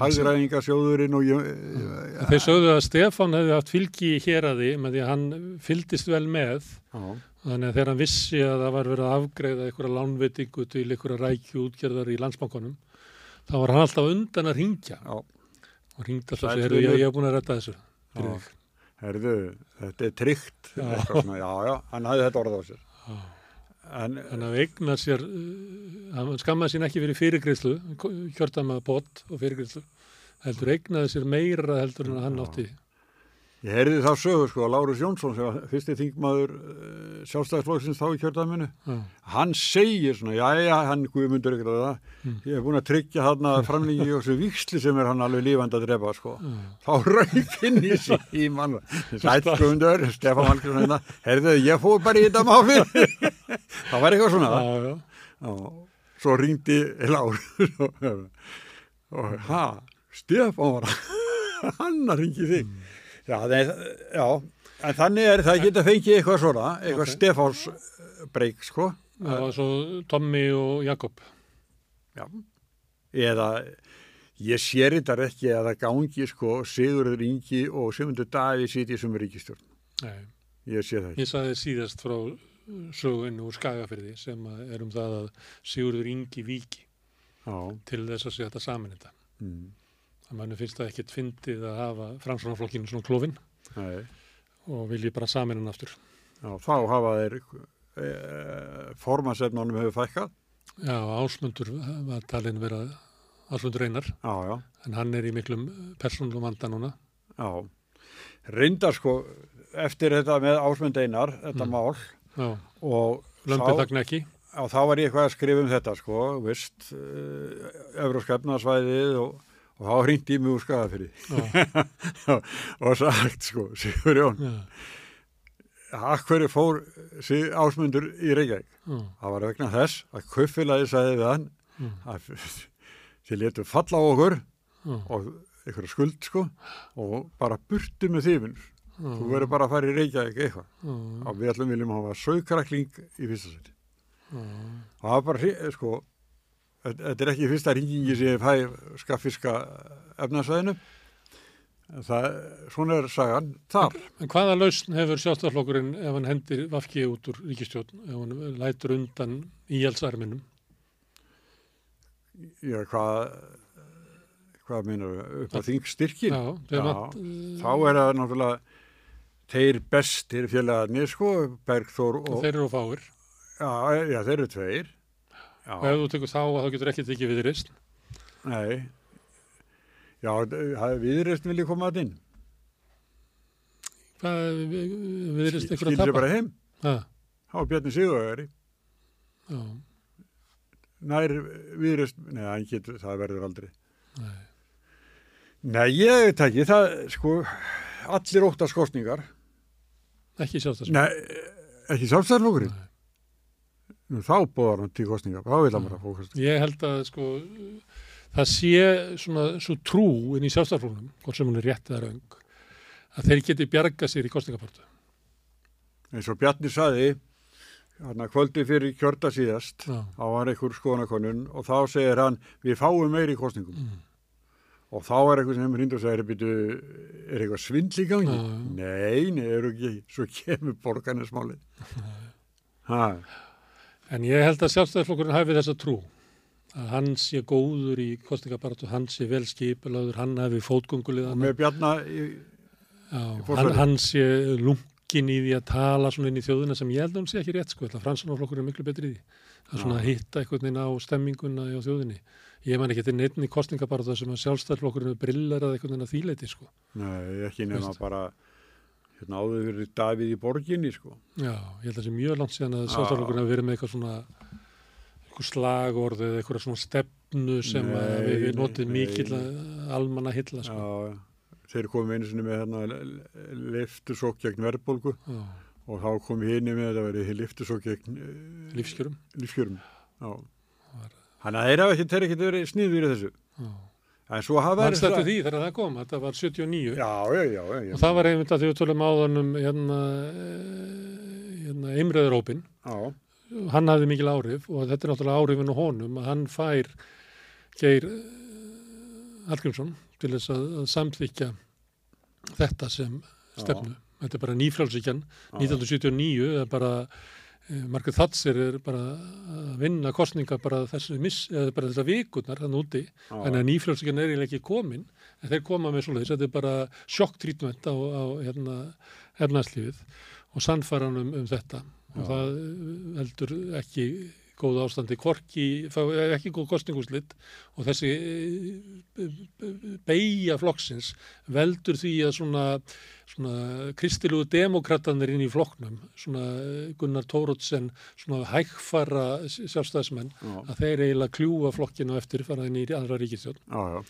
hagræðingasjóðurinn og ég, En Þeir sögðu að Stefán hefði haft fylgi í héraði með því að hann fylgdist vel með já, þannig að þegar hann vissi að það var verið að afgreiða einhverja lánveitingu til einhverja rækju útgerðar í landsbankunum þá var hann alltaf undan að ringja já, og ringdi alltaf segir ég, hef búin að redda þessu fyrir Já. þig." herðu, þetta er tryggt, Já. já, já, hann hafði þetta orð á sér. Já. En, Þannig að eignar sér uh, hann skammaði sín ekki fyrir fyrirgreyslu kjörtama bót og fyrirgreyslu heldur eignaði sér meira heldur en hann átti Ég heyrði þá sögur sko að Lárus Jónsson sem var fyrsti þingmaður uh, sjálfstæðisflokksins þá í kjörðaminu Já, hann segir svona, já já, hann guðmundur ykkur að það, Mm. ég hef búin að tryggja hann að framlengi og þessu viksli sem er hann alveg lífandi að drepa sko, já, þá raukinn í síman sætt guðmundur, Stefán Valkjörn hérna, heyrðu, ég fór bara í þetta máfi (laughs) það var eitthvað svona. Já, já. já, svo ringdi Lárus og, ha, Stefán var (laughs) hann að ringi þig já, þeir, já, en þannig er það geta fengið eitthvað svona, eitthvað Ok. Stefáns breyk, sko Það var svo Tommy og Jakob Já, eða ég sér þetta ekki að það gangi sko Sigurður Ingi og Sigmundur Daví sitið sem ríkistjórn. Nei, Ég sé það ekki. Ég saði síðast frá sögunu úr Skagafyrði sem að er um það að Sigurður Ingi víki Já, til þess að sé þetta saman þetta. mm, Það manni finnst það ekkit fyndið að hafa framsvonarflokkinu svona klófin nei, og vilji bara saman hann aftur. já, þá hafa þeir e, formasefnunum hefur fækkað. Já, Ásmundur var talin vera Ásmundur Einar Já, já, en hann er í miklum persónlum vanda núna. já. Reyndar sko eftir þetta með ásmund einar, þetta Mm. mál Já, lömpið þá, þagna ekki. á, þá var ég eitthvað að skrifa um þetta sko, vist, uh, Evróskefnarsvæðið og, og þá hringdi ég mig úr skafafyrir Já, (laughs) og sagt sko, Sigur Jón, já, hverju fór ásmundur í Reykjavík? já, Það var vegna þess að kaupfélagi sagði við hann já, að (laughs) þið letu falla á okkur já, og einhverja skuld sko og bara burtu með þýfin. Þú verður bara að fara í Reykjavík eitthvað. Og við ætlum viljum hafa saukrakling í fyrsta seti. það var bara, sko, þetta er ekki fyrsta ringingi sem ég fæ skaffiska efnarsvæðinu. Það, svona er sagan þar. En hvaða lausn hefur sjálfstæðarflokkurinn ef hann hendir vafki út úr ríkistjórn, ef hann lætur undan íhjaldsarminum? Já, hvað, hvað minnur upp á þingstyrkin? Já, Já, vant, Þá er það náttúrulega þeir bestir félagarnir, sko, Bergþór og, þeir eru fáir. já, já, þeir eru tveir. Já, Og ef þú tekur þá að þá getur ekki tekið við reist. nei. Já, það er viðreist vilja koma að inn. Hvað við reist einhver að Skilur tapa? bara heim. Há Bjarni Sigurvegari. já, Nær viðreist, nei, hann getur, það verður aldrei. nei. Nei, ég veit ekki, það, sko, allir óttast kostningar. Ekki sjálfstæðarflokkurinn. Nei, ekki sjálfstæðarflokkurinn. Þá bóðar hann til kostningar, þá vil hann bara fókast. Ég held að sko það sé svona svo trú inn í sjálfstæðarflokkunum, hvort sem hún er rétt eða raung, að þeir geti bjarga sér í kostningapartu. eins og Bjarni saði hann kvöldi fyrir kjörda síðast já, þá var einhver skoðanakonun og þá segir hann við fáum meiri kostningum mm, og þá er eitthvað sem hrindur og segir er eitthvað svindl í gangi? Nei, nei, eru ekki svo kemur borgarnesmálið. (laughs) Ha, en ég held að sjálfstæðarflokkurinn hafi þessa trú að hann sé góður í kostningabaratu, hann sé vel skipulaður, hann hafi og fótgönguliðan, með Bjarna í, Já, fórsæti. hann, sé lungin í því að tala svona inn í þjóðina sem ég held að hún sé ekki rétt sko, fransanarflokkur er miklu betri í því að svona hitta einhvern veginn á stemminguna á þjóðinni. Ég man ekki til neittni kostningabarða sem að sjálfstæðarflokkurinn brillar að einhvern veginn að þýleiti sko. nei, ekki nema Veist. Hérna áður verið Davíð í borginni sko Já, ég held að það sé mjög langt síðan að Já. sjálfstæðarflokkurinn hafi verið með eitthvað svona eitthvað slagorð eða eitthvað svona stefnu sem Nei, við, við notið nei. almanna hilla sko. Já, þeir komu einu sinni með hérna liftusók gegn verðbólgu og þá kom hini með að verið liftusók gegn uh, lífskjörum. lífskjörum. Já. Þannig að þeir hafa ekki, þeir ekki verið sniður í þessu. Já. En svo því þegar það kom, þetta var 79 Já, já, já. og það var einmitt að því við tölum áðan um hérna, eh, hérna Eimreðurópin, Já, hann hafði mikil áhrif og þetta er náttúrulega áhrifin á honum að hann fær Geir eh, Hallgrímsson til þess að, að samþykja þetta sem stefnu. Þetta er bara nýfrálsíkjan, já. 1979 er bara Margaret Thatcher er bara að vinna kostninga bara þessu miss, eða bara þessar vikurnar þannig úti, Já. þannig að nýfrjálsíkjan er eiginlega ekki komin, en þeir koma með svoleiðis, þetta er bara sjokktrítvent á, á hérna, efnarslífið og sannfæran um, þetta og Já. það eh, heldur ekki góð ástandi, korki, ekki góð kostningúslit og þessi beigja flokksins veldur því að svona, svona kristilugu demokratanir inn í flokknum, svona Gunnar Tórótsen, svona hægfara sjálfstæðismenn, Já, að þeir eiginlega kljúa flokkinu eftir fara inn í aðra já.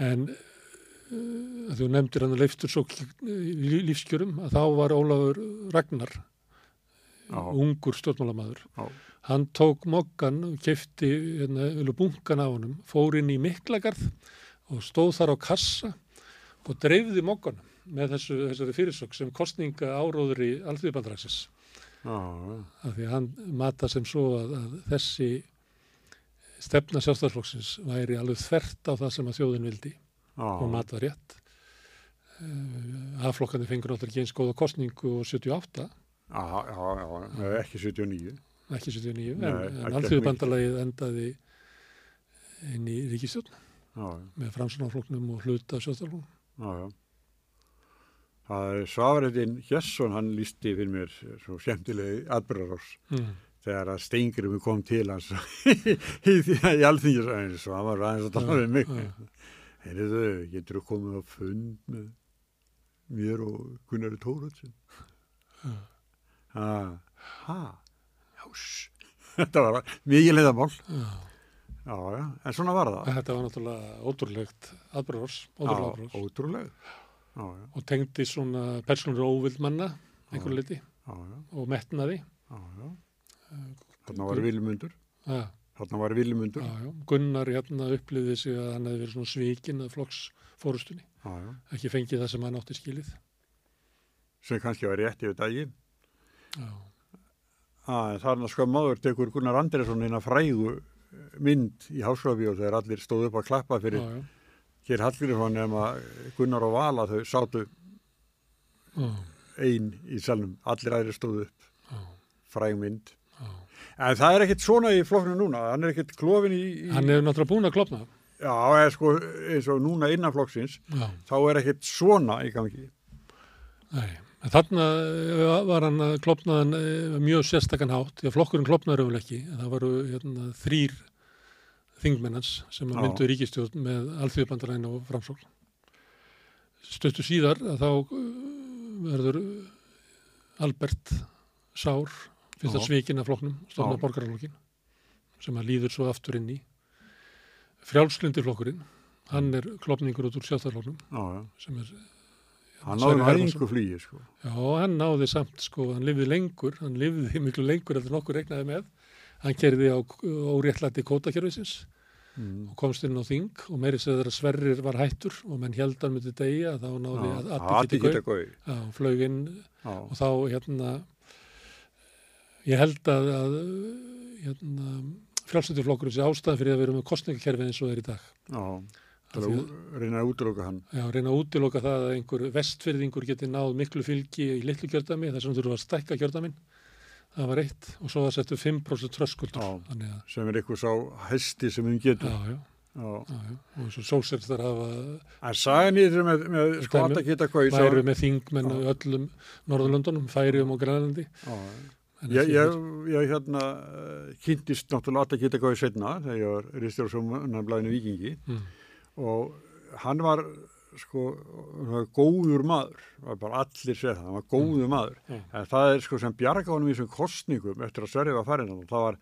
En uh, þú nefndir hann að leiftur svo lífskjörum að þá var Ólafur Ragnar, Já. ungur stjórnmálamæður, Já. Hann tók mokkan og kefti hérna, bunkan af honum, fór inn í Miklagarð og stóð þar á kassa og dreifði mokkanum með þessu, þessari fyrirsök sem kostninga áróður í alþjóðbandraksins. Já. Af því hann mata sem svo að, að þessi stefna sjálfstæðarflokksins væri alveg þvert á það sem að þjóðin vildi og Já, mat var rétt. Uh, Afflokkandi fengur náttúrulega ekki eins góða kostningu og 78, já, já, já, já, ekki 79. ekki 79, Nei, en, en gekk alþjóðbandalagið endaði inn í ríkistjórn með framsunarflokknum og hluta er Svafaréttin Hjesson, hann lísti fyrir mér svo skemmtilegi atbyrðarás Mm. þegar að Steingrim kom til hans (laughs) í, alþingisæðin svo hann var aðeins að tala við mig. Heyrðu, getur þú komið á fund með mér og Gunnari Tóruðsson? Ha, ha, ss. (laughs) Þetta var mikið leiðamál. já. Já, já, en svona var það. Þetta var náttúrulega ótrúlegt aðbrós, ótrúlega Já, aðbrós ótrúlega. Já, og tengdi svona persónur óvild manna einhver liti já, já, og metnaði. já, já. Þarna var Vilmundur. Já, Þarna var Vilmundur. Gunnar hérna upplýði sig að hann hefði verið svona svíkin að flokks fórustunni, Já, já. ekki fengið það sem hann átti skilið. Sem kannski var rétt yfir daginn. Já, Ah, þarna sko máður tekur Gunnar Andresson eina frægu eh, mynd í Háskólabíó þegar allir stóðu upp að klappa já, fyrir já, hér Hallgrímsson nema Gunnar og Vala þau sátu já, ein í salnum, allir aðri stóðu upp, já, fræg mynd. já. En það er ekkit svona í flokknu núna, hann er ekkit klofin í, í Hann hefur náttúrulega búin að klopna. já, eða sko eins og núna innan flokksins, Já, þá er ekkit svona í gangi. nei. Þarna eh, var hann að klopnaðan mjög sérstakann hátt, því að flokkurinn klopnaður öfum ekki. Það varu hérna, þrýr þingmennans sem Já. myndu ríkistjórn með alþjóðbandaræn og framsókn. Stöttu síðar að þá verður Albert Sár, fyrst Já. að svikin af flokknum, stofna Já. borgararlokkin, sem að líður svo aftur inn í. Frjálslundi flokkurinn, hann er klopningur út úr sjálfstæðarflokknum, Já, já. sem er Hann náði hæðingu flýi, sko. Já, hann náði samt, sko, hann lifði lengur, hann lifði miklu lengur eftir nokkur reiknaði með. Hann kerði á óréttlæti kótakjörfisins Mm. og komst inn á þing og meiri segður að Sverrir var hættur og menn held hann myndi degja þá náði að geti geta gói. Já, flög inn Já, og þá hérna ég held að, að hérna, frjálsættiflokkur sé ástæðan fyrir að vera með kostningakerfi eins og er í dag. Já, það er að reyna að útloka hann. Já, reyna að útiloka það að einhver vestfyrðingur geti náð miklu fylgi í litlu kjördami, þess að þurfa að stækka kjördamin. Það var eitt og svo það settu 5% tröskuldur. Já. Sem er eitthvað sá hesti sem hún getur. já, já, Já. já, já. Og eins og sólsefstar hafa En sagan í þessu með, með sko að geta hvað væru með þingmenn í öllum Norðurlöndunum, Færium og Grænlandi. Ég, ég, ég hérna eh, kynntist náttúrulega að geta hvað í setna þegar ég var Mm. Og hann var sko hann var góður maður, var bara allir segja það, hann var góður maður. Mm. En það er sko sem bjarga honum í þessum kostningum eftir að Sverri var farin og það var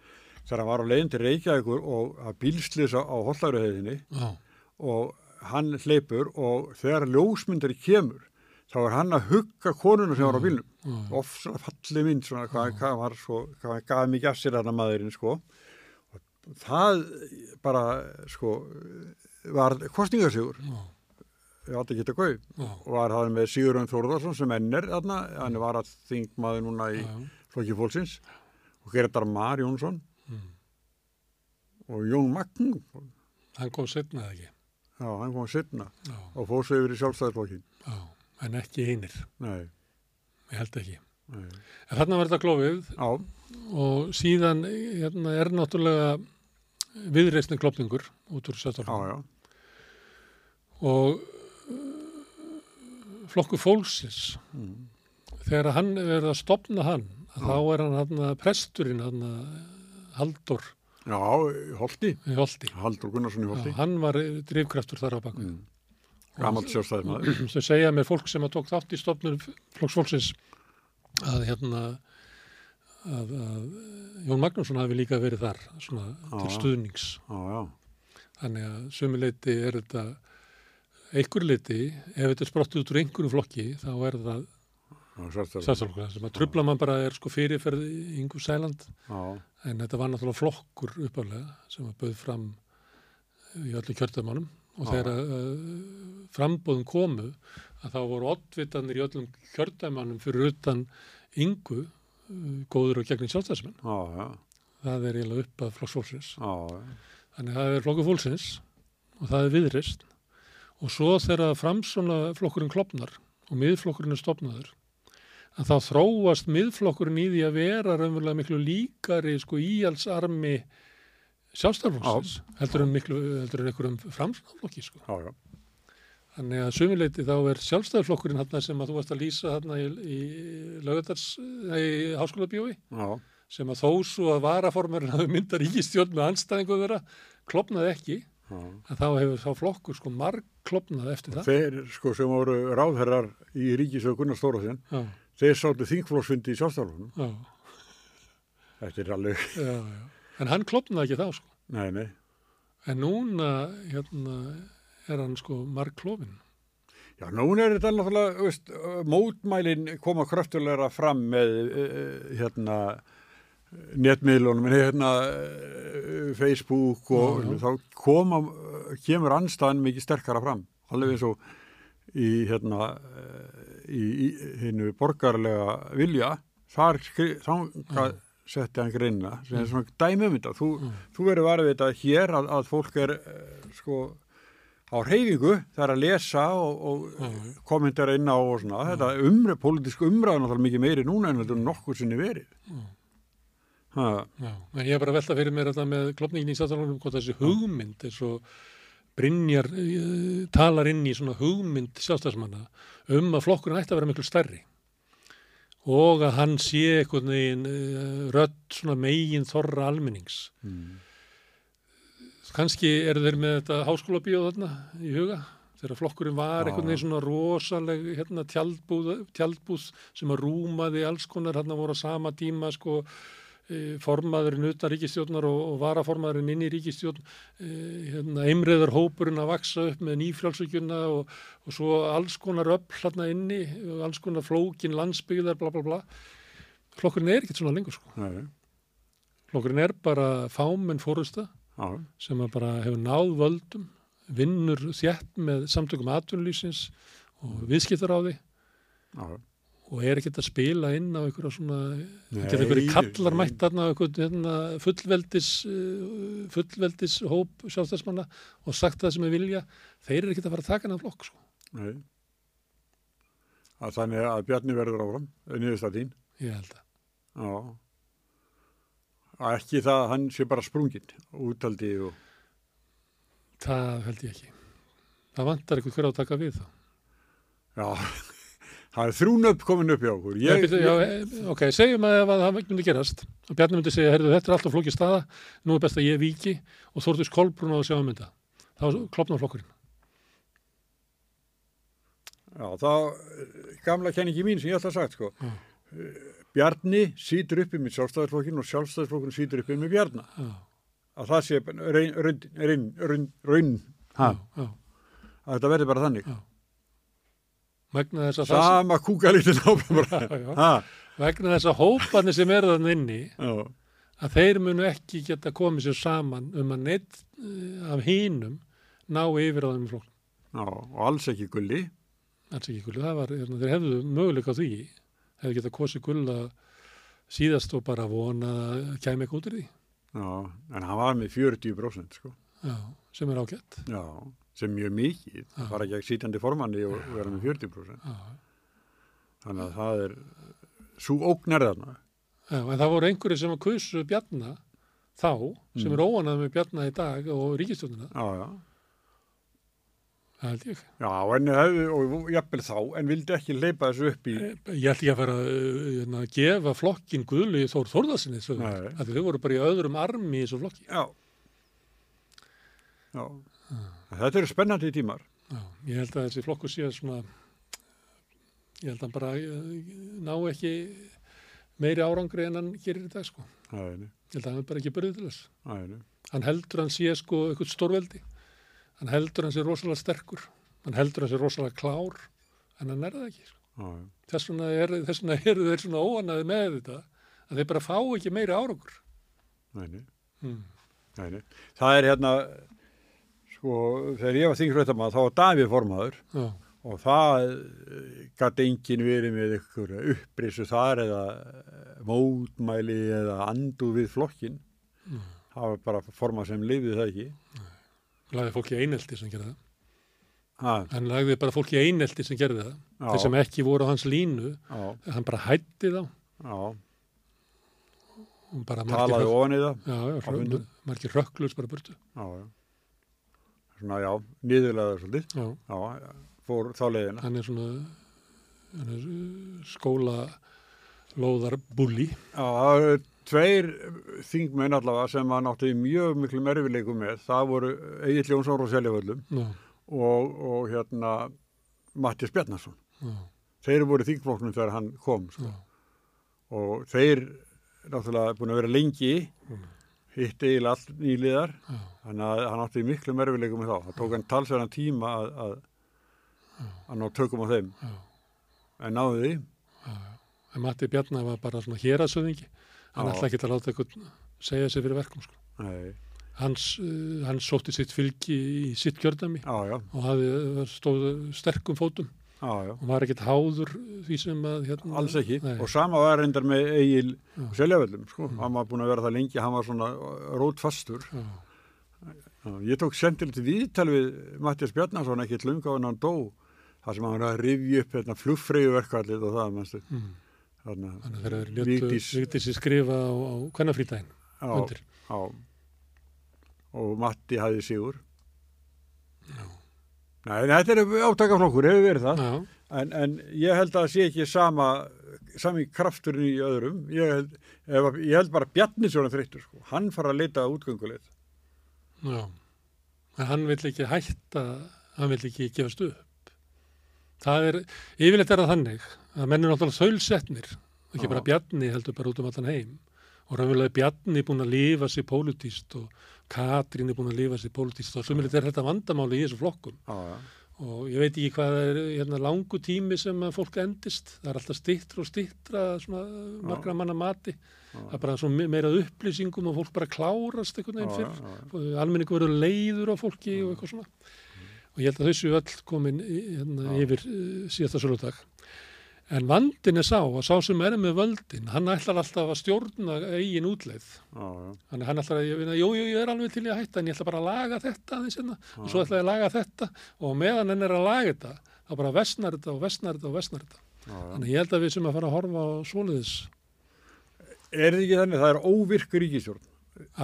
þegar hann var á leiðin til Reykjavíkur og að bílslýsa á Hollagriðinni Já, og hann hleypur og þegar ljósmyndari kemur þá er hann að hugga konuna sem var á bílnum. Já, oft svona fallið mynd svona hvað, hvað var svo, hvað gaf mikið af sér þarna maðurinn sko. Og það bara sko var kostningarsigur já, ég átti ekki gauð já, og var það með Sigurðun Þórðarsson sem ennir þarna, hann var að þingmaður núna í flokki fólksins. Og Gretar Mar Jónsson. Mm. og Jón Magn hann kom setna eða ekki. já, hann kom setna Já, og fór sig yfir í sjálfstæðisflokkin já, en ekki einir. nei, Ég held ekki. nei, En þarna var þetta klófið já, og síðan hérna, er náttúrulega viðreisni klopningur út úr já og uh, flokku fólksins. Mm. þegar hann er verið að stopna hann þá er hann hann presturinn hann Haldur já, Holti. Holti. Haldur Gunnarsson í Holti. Já, hann var drifkraftur þar á baku mm. Gamalt sjálfstæðismæður. sem (clears throat) segja mér fólk sem að tók þátt í stopnum flokksfólksins að hérna að, að Jón Magnússon hafi líka verið þar svona til Já. stuðnings. Já, já, þannig að sömuleiti er þetta einhver leiti, ef þetta er sprottið út úr einhverjum flokki, þá er það sjálfstæðarflokkur, sem að trubla mann bara er sko fyrirferð í Ingu Sæland. Já, en þetta var náttúrulega flokkur uppálega sem að bauð fram í öllu kjördamánum og þegar uh, frambóðum komu að þá voru oddvitanir í öllum kjördamánum fyrir utan Ingu uh, góður og gegnin sjálfstæðismenn. já, já, Það er eiginlega upp að flokksfólksins. Þannig að það er flokkur fólksins og það er viðrist og svo þegar framsona flokkurinn klopnar og miðflokkurinn er stopnaður að þá þróast miðflokkurinn í því að vera raunverulega miklu líkari sko íhalsarmi sjálfstæðarflokksins heldur en miklu, heldur en einhverjum framsonaflokki sko. já, já, Þannig að sumileiti þá er sjálfstæðarflokkurinn hann sem að þú varst að lýsa hann í, í í háskóla bjói já, sem að þó svo að varaformerinn hafi myndað ríkistjórn með anstæðingu þeirra klopnaði ekki. Að þá hefur þá flokkur sko marg klopnað eftir það. Þeir, sko, sem voru ráðherrar í Stóraþinn, Já, þeir sáttu þingflóksfundi í sjálfstæðarfloknum. já, Þetta er alveg, já, já. En hann klopnaði ekki þá sko. nei, nei. En núna, hérna, er hann sko marg klofin. Já, núna er þetta náttúrulega, veist, mótmælin koma kröftulegra fram með, uh, hérna, netmiðlunum, en hérna uh, Facebook og Já, já. þá koma, kemur anstæðan mikið sterkara fram. Alveg eins og í, hérna, uh, í, í hinnu borgarlega vilja, þar, skri- þangað setti hann greina, sem er svona dæmi um þetta. Þú, þú verður varðið þetta hér að, að fólk er, uh, sko, á reyfingu, það er að lesa og, og kommentera inn á og svona, þetta umræð, pólitísk umræð náttúrulega mikið meiri núna en þetta er nokkur sinni verið. Já, ég er bara að velta fyrir mér þetta með klopningin í stjórnarflokkum, hvort þessi hugmynd er svo Brynjar uh, talar inn í svona hugmynd sjálfstæðsmanna um að flokkurinn ætti að vera miklu stærri og að hann sé einhvern veginn uh, rödd svona megin þorra almennings. mm, Kanski eru þeir með þetta háskóla þarna í huga þegar flokkurinn var einhvern veginn svona rosaleg hérna, tjaldbúð, tjaldbúð sem að rúmaði alls konar hérna voru á sama tíma sko eh, formaðurinn utan ríkistjórnar og, og varaformaðurinn inn í ríkistjórn eh, hérna, einriðar hópurinn að vaksa upp með nýfrjálsvíkjuna og, og svo alls konar öll hérna inni og alls konar flókin landsbyggðar bla bla bla. Flokkurinn er ekkert svona lengur sko. Nei, flokkurinn er bara fámenn fórusta já, sem bara hefur náð völdum, vinnur þjætt með samtökum atvinnulýsins og viðskiptaráði. Já, og er ekkert að spila inn á einhverja svona, geta einhverju kallar nei. mætt þarna á einhvern hérna, fullveldis, uh, fullveldis hóp sjálfstæðsmanna og sagt það sem er vilja, þeir eru ekkert að fara að taka hann af flokk, sko. Nei. Að þannig að Bjarni verður áfram, niðurstað þín. Ég held að. Já. Að ekki það að hann sé bara sprunginn, útaldi og... Það held ég ekki. Það vantar eitthvað hver á að taka við þá. Já, það er þrúnöpp komin upp hjá okkur. Ég, ég, já, eh, ok, segjum að það myndi gerast Bjarni myndi segja, herðu, þetta er alltaf flókið staða nú er best að ég víki og Þórtus Kolbrún á að sjá um þetta. Þá klopnar flokkurinn. Já, þá, gamla kenningi mín sem ég að sagt, sko. Já. Bjarni sýtur uppi með sjálfstæðisflokkin og sjálfstæðisflokkin sýtur uppi með Bjarna. Já, Að það sé raun, raun, raun, raun, að þetta verði bara þannig. Já. Vegna þess að Sama kúkalítin (laughs) vegna þess að hóparnir sem eru þannig inni, já, að þeir munu ekki geta komið sér saman um að neitt eh, af hínum ná yfir á þeim já, og alls ekki gulli. Alls ekki gullu, það var, hérna, þeir hefðu möguleika því, hefðu geta kosið gulla síðast og bara vona að kæmi ekki út í því. Já, en hann var með 40% sko. Já, sem er ágætt. Já, sem mjög mikið. Það fara ekki ekki sítandi formanni og vera með 40%. Já, Þannig að það er, svo ógnar þarna. já, en það voru einhverju sem að kusu Bjarna þá, sem Mm. er óanað með Bjarna í dag og ríkistjónina, Já, já. það held ég. Já, en hefðu, og jafnvel þá, en vildi ekki leipa þessu upp í, Ég held ekki að fara uh, hérna, að gefa flokkin Guðlu í Þór Þórðarsinni, að þau voru bara í öðrum armi í þessu flokki. já. Já. Þetta eru spennandi tímar. Já, ég held að þessi flokku sé svona, ég held að hann bara uh, ná ekki meiri árangri en hann gerir í dag, sko. Er, Ég held að hann er bara ekki börðið til þess. er, Hann heldur hann sé sko eitthvað stórveldi. Hann heldur hann sé rosalega sterkur. Hann heldur hann sé rosalega klár. En hann er það ekki. Sko. Þess vegna eru eru þeir svona óanaði með þetta. Að þeir bara fá ekki meiri árangur. Nei. Mm. Það er hérna, sko, þegar ég var þingfréttamaður, þá var Davíð formaður Já, og það gæti enginn verið með ykkur upprisu þar eða eh, mótmæli eða andu við flokkin. Mm. Það var bara formað sem lifið það ekki. lagði fólk í einelti sem gerði það. Ha, Hann lagði bara fólk í einelti sem gerði það. Já. Þeir sem ekki voru á hans línu, já, hann bara hætti þá. já, talaði í það. Já, já, margir rökklus bara burtu. Já, já. Svona, já, niðurlega svolítið. Já, Já, fór þá leiðina. hann er svona hann er uh, skóla lóðar bulli. Já, það eru tveir þingmenn allavega sem hann átti mjög miklu merfileikum með. Það voru Egil Jónsson og Seljavöllum og, og hérna Mattis Bjarnason. já, Þeir voru í þingflokknum þegar hann kom sko. og þeir náttúrulega búin að vera lengi Mm. Hitt eiginlega allt nýliðar Já, þannig að hann átti miklu merfileikum með þá. Það tók hann talsverðan tíma að, að, að ná tökum á þeim. já, En náðu því. En Matti Bjarnar var bara svona hérasöðingi. Hann ætla ekki að láta eitthvað segja sig fyrir verkum, sko. Hans, uh, hann sótti sitt fylgi í sitt kjördami já, já, og stóð sterkum fótum já, já. og var ekkert háður því sem að hérna, Alls ekki. Nei. Og sama var reyndar með Egil. Mm. Seljavöllum, sko. Hann var búin að vera það lengi, hann var svona rótfastur. Já, ég tók sendilegt viðtal við Mattias Bjarnason ekki lunga en hann dó. Það sem hann var að rifja upp hérna, flugfreyjuverkvallið og það, mm. Þarna, þannig að eru ljötu Vigdís- Vigdísi skrifa á, á já. Og Matti hafði sigur. Já. Nei, þetta er átakaflokkur, hefur verið það. En, en ég held að það sé ekki sama, sami krafturinn í öðrum. Ég held, ef, ég held bara Bjarnisjónan þreyttur, sko. Hann fara að leita útgönguleið. já. En hann vill ekki hætta, hann vill ekki gefast upp. Það er, yfirleitt er það þannig að menn er náttúrulega þaulsetnir, ekki Já. bara Bjarni heldur bara út um allan heim. Og raunverulega er Bjarni búin að lifa sér pólitíst og Katrín er búin að lifa sér pólitíst og sumilegt er þetta vandamáli í þessu flokkum. Já, já. Og ég veit ekki hvað er hérna, langu tími sem að fólk endist. Það er alltaf stittra og stittra svona margra manna mati. Það er bara svo me- meira upplýsingum og fólk bara klárast einhvern veginn fyrr. Almenningu verður leiður á fólki og eitthvað svona. Og ég held að þessu öll komin hérna, yfir uh, síðasta söludag. En vandin er sá að sá sem er með völdin, hann ætlar alltaf að stjórna eigin útleið. Þannig hann ætlar að, ég jú, jú, ég er alveg til í að hætta, en ég ætla bara að laga þetta aðeins hérna, og svo ætla ég að laga þetta, og meðan hann er að laga þetta, þá bara vestnar þetta og vestnar þetta og vestnar þetta. já, já. Þannig ég held að við sem að fara að horfa á svoleiðis Er þið ekki þannig, það er óvirk ríkistjórn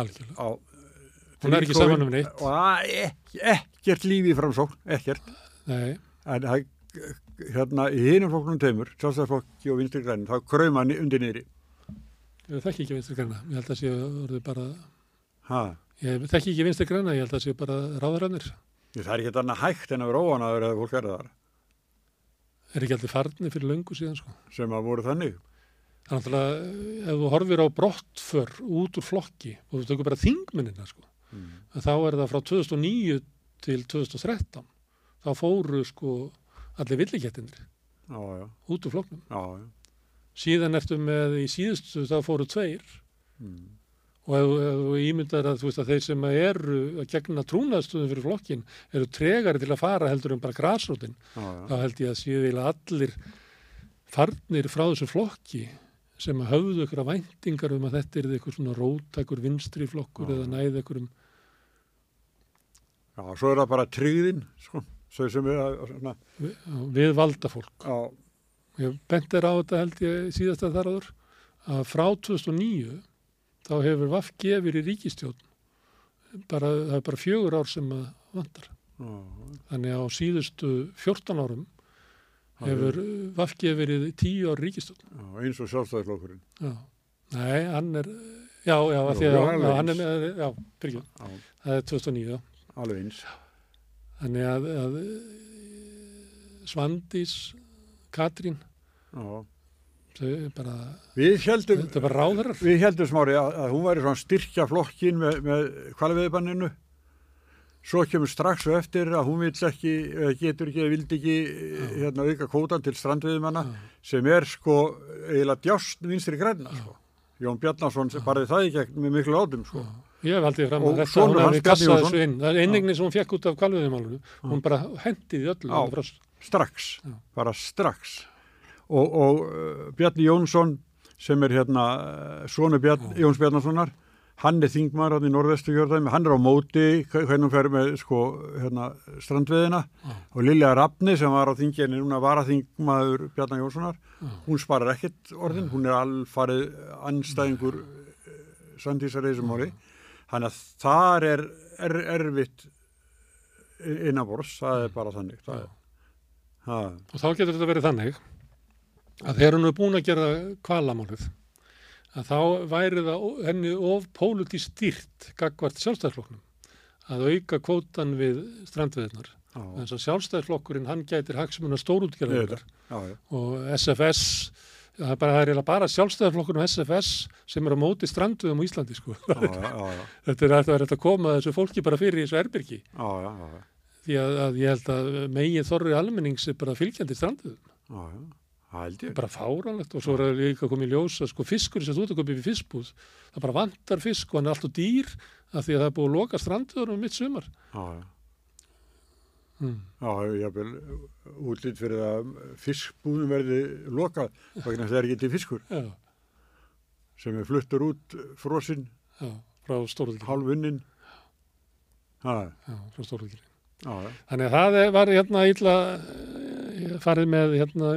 algjörlega. á Hún er ekki saman um neitt. Og er ekkert lífi framsókn, ekkert. Nei, En það, hérna, í hinum flokknum teimur, sjálfstæðarflokki og vinstri græni, þá krauma hann undir niðri. ég þekki ekki vinstri græna, ég held að sé orðið bara, Ha, ég þekki ekki vinstri græna, ég held að sé bara ráðarannir. það er ekki annað hægt en að vera óanaður eða fólk er þar, Er ekki allir farnir fyrir löngu síðan, sko. sem að voru þannig. Þannig að ef þú horfir á brottför út úr flokki og þú tökur bara þingmennina, sko, Mm. þá er það frá 2009 til 2013 þá fóru sko allir villikettinir út úr flokknum já, já. síðan ertu með í síðustu þá fóru tveir Mm. og ef, þú ímyndar að, þú veist, að þeir sem eru að gegna trúnaðstöðum fyrir flokkin eru tregari til að fara heldur um bara já. þá held ég að eiginlega allir farnir frá þessu flokki sem að höfðu ykkur væntingar um að þetta er eitthvað svona róttakur vinstri flokkur Já. eða næði ykkur Já, svo er það bara tryggðin, sko, svo sem er að, svona, við, við valda fólk já, Ég bentir á þetta held ég síðast að þar áður að frá 2009 þá hefur VAFG verið í ríkistjórn bara, það er bara fjögur ár sem að vantar. já, Þannig að á síðustu 14 árum Já, hefur VAFG verið í 10 ár ríkistjórn. já, eins og sjálfstæðisflokkurinn. Já. Nei, hann er, já, já, já, er hann er, já, byrju, Já, það er 2009, já. alveg eins. Þannig að, að Svandís, Katrín, Já. þau er bara, Við heldum, þetta er bara ráðarar. við heldum smári að, að hún væri svona styrkja flokkin með, með kvalveðbanninu. Svo kemur strax og eftir að hún vil ekki, eða getur ekki, vildi ekki hérna, auka kótan til strandveðumanna Já. sem er sko eiginlega djást vinstri græna. Sko. Jón Bjarnason barði það í gegn með miklu átum. Sko. Ég hef aldrei fram að þetta, hún hefði kassað þessu inn. Það er einingni sem hún fekk út af kvalviðumálunu. Hún bara hendiði öllu. Já. strax, Já. bara strax og, og uh, Bjarni Jónsson sem er hérna uh, svonu Bjarn, Jóns Bjarnasonar hann er þingmaður hann í norðvestu kjörðæmi hann er á móti hve- hvernig hún fer með sko, hérna, strandveðina Já. og Lilja Rafni sem var á þinginni núna var að þingmaður Bjarni Jónssonar Já. hún sparar ekkert orðin hún er alfarið anstæðingur Sandísar Eisumáli þannig að þar er, er erfitt innabors, það er bara þannig það Ha, Og þá getur þetta verið þannig að þegar hún er búin að gera kvalamálið að þá væri það henni of pólitísk stýrt gagvart sjálfstæðarflokknum að auka kvótan við strandveðnar. Þannig að sjálfstæðarflokkurinn hann gætir já, já, og SFS það er bara, það er bara sjálfstæðarflokkurinn og SFS sem er á móti strandveðum á Íslandi sko. já, já, (laughs) þetta er hægt að, koma þessu fólki bara fyrir í þessu erbyrgi því að, að ég held að megið þorri almennings er bara fylgjandi ég. bara fáránlegt. Og svo er líka komið í ljós að sko fiskur sem þú ert að köpa upp í fiskbúð það bara vantar fisk og hann er alltaf dýr af því að það er búið að loka strandveðunum mitt sumar. Já, já, mm. já, ég vil útlýtt fyrir að fiskbúðum verði lokað þess að það er ekki til fiskur já, sem er fluttur út frosinn, já, frá stórúðgjöld halvunnin. Frá já, þannig að það var hérna illa eh, farið með hérna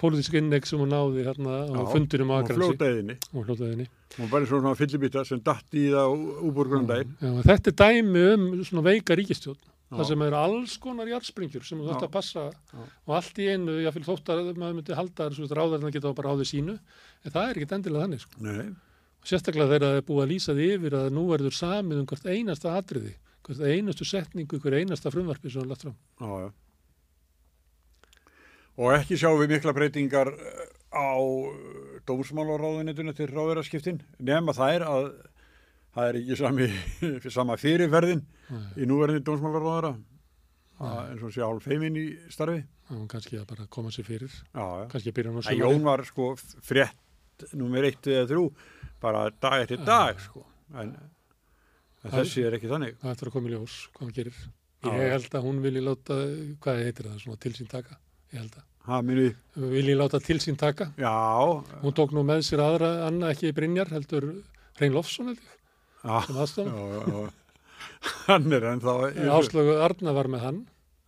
pólitísk innegg sem hún náði hérna á fundinum á og Akransi fljótaðinni. og hljótaðinni Og bara svona fyllibita sem datt í það úborgunum daginn. Já, þetta er dæmi um svona veika ríkistjórn Já. Það sem eru alls konar jarðspringjur sem þú Já. að passa Já. og allt í einu, ég fylg þótt að maður myndi halda ráðarinn að geta bara ráðið sínu en það er ekki endilega þannig sko. Sérstaklega þegar það er búið að lýsa því yfir að nú verður samið um hvert einasta atriði hvert einastu setningu, hver einasta frumvarpi sem er lagt fram. já. Og ekki sjáum við mikla breytingar eh, á dómsmálaráðunitinu til ráðverðarskiptin nema það er að það er ekki sami, (laughs) sama fyrirferðin Nei, í núverðin dómsmálaráðara eins og sé hálf feimin í starfi. Var kannski að bara koma sér fyrir Já, já. kannski byrja nú Að Jón var sko frétt nummer eitt eða þrjú bara dag eftir dag sko. En, en þessi er ekki þannig. það ætlar að koma í ljós hvað hann gerir ég held að hún vilji láta, hvað heitir það, svona tilsýn taka ég held að. Við viljum láta til sín taka. já, Hún tók nú með sér aðra, Anna ekki Brynjar, heldur Reyn Lofsson held já, sem aðstofn. Hann er ennþá... Áslögu Arna var með hann.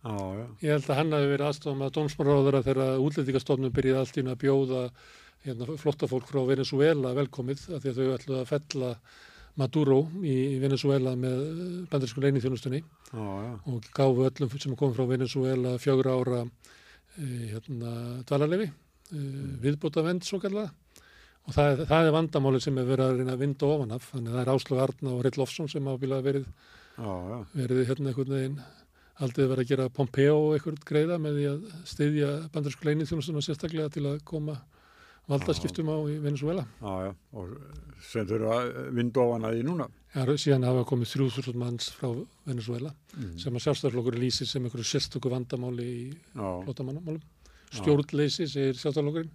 Já, Ég held að hann hafi verið aðstofn að dómsmáráðara þegar útlendingastofnum byrjaði allt í einu að bjóða hérna, flottafólk frá Venezuela velkomið að því að þau ætluðu að fella Maduro í Venezuela með bandarísku leinithjónustunni og gáfu öllum sem kom frá Venezuela fjögur ára e, hérna, dvalarlefi, e, viðbúta vend svo kallega og það, er- það er vandamáli sem er verið að reyna að vinda ofan af, þannig að það er Áslögu Arna og Ritt Lofsson sem ábílað verið, já, já. verið hérna einhvern veginn aldrei verið að gera Pompeo eitthvað greiða með því að styðja bandarísku leinithjónustuna sérstaklega til að koma valdaskiptum á í Venezuela. Já, já, og sem þurfa að vinda ofan að því núna. Já, síðan hafa komið 3000 manns frá Venezuela Mm. sem að sjálfstæðarflokkur lýsir sem einhverju sérstöku vandamáli í flótamannamálum. Stjórnleysi, segir sjálfstæðarflokkurinn.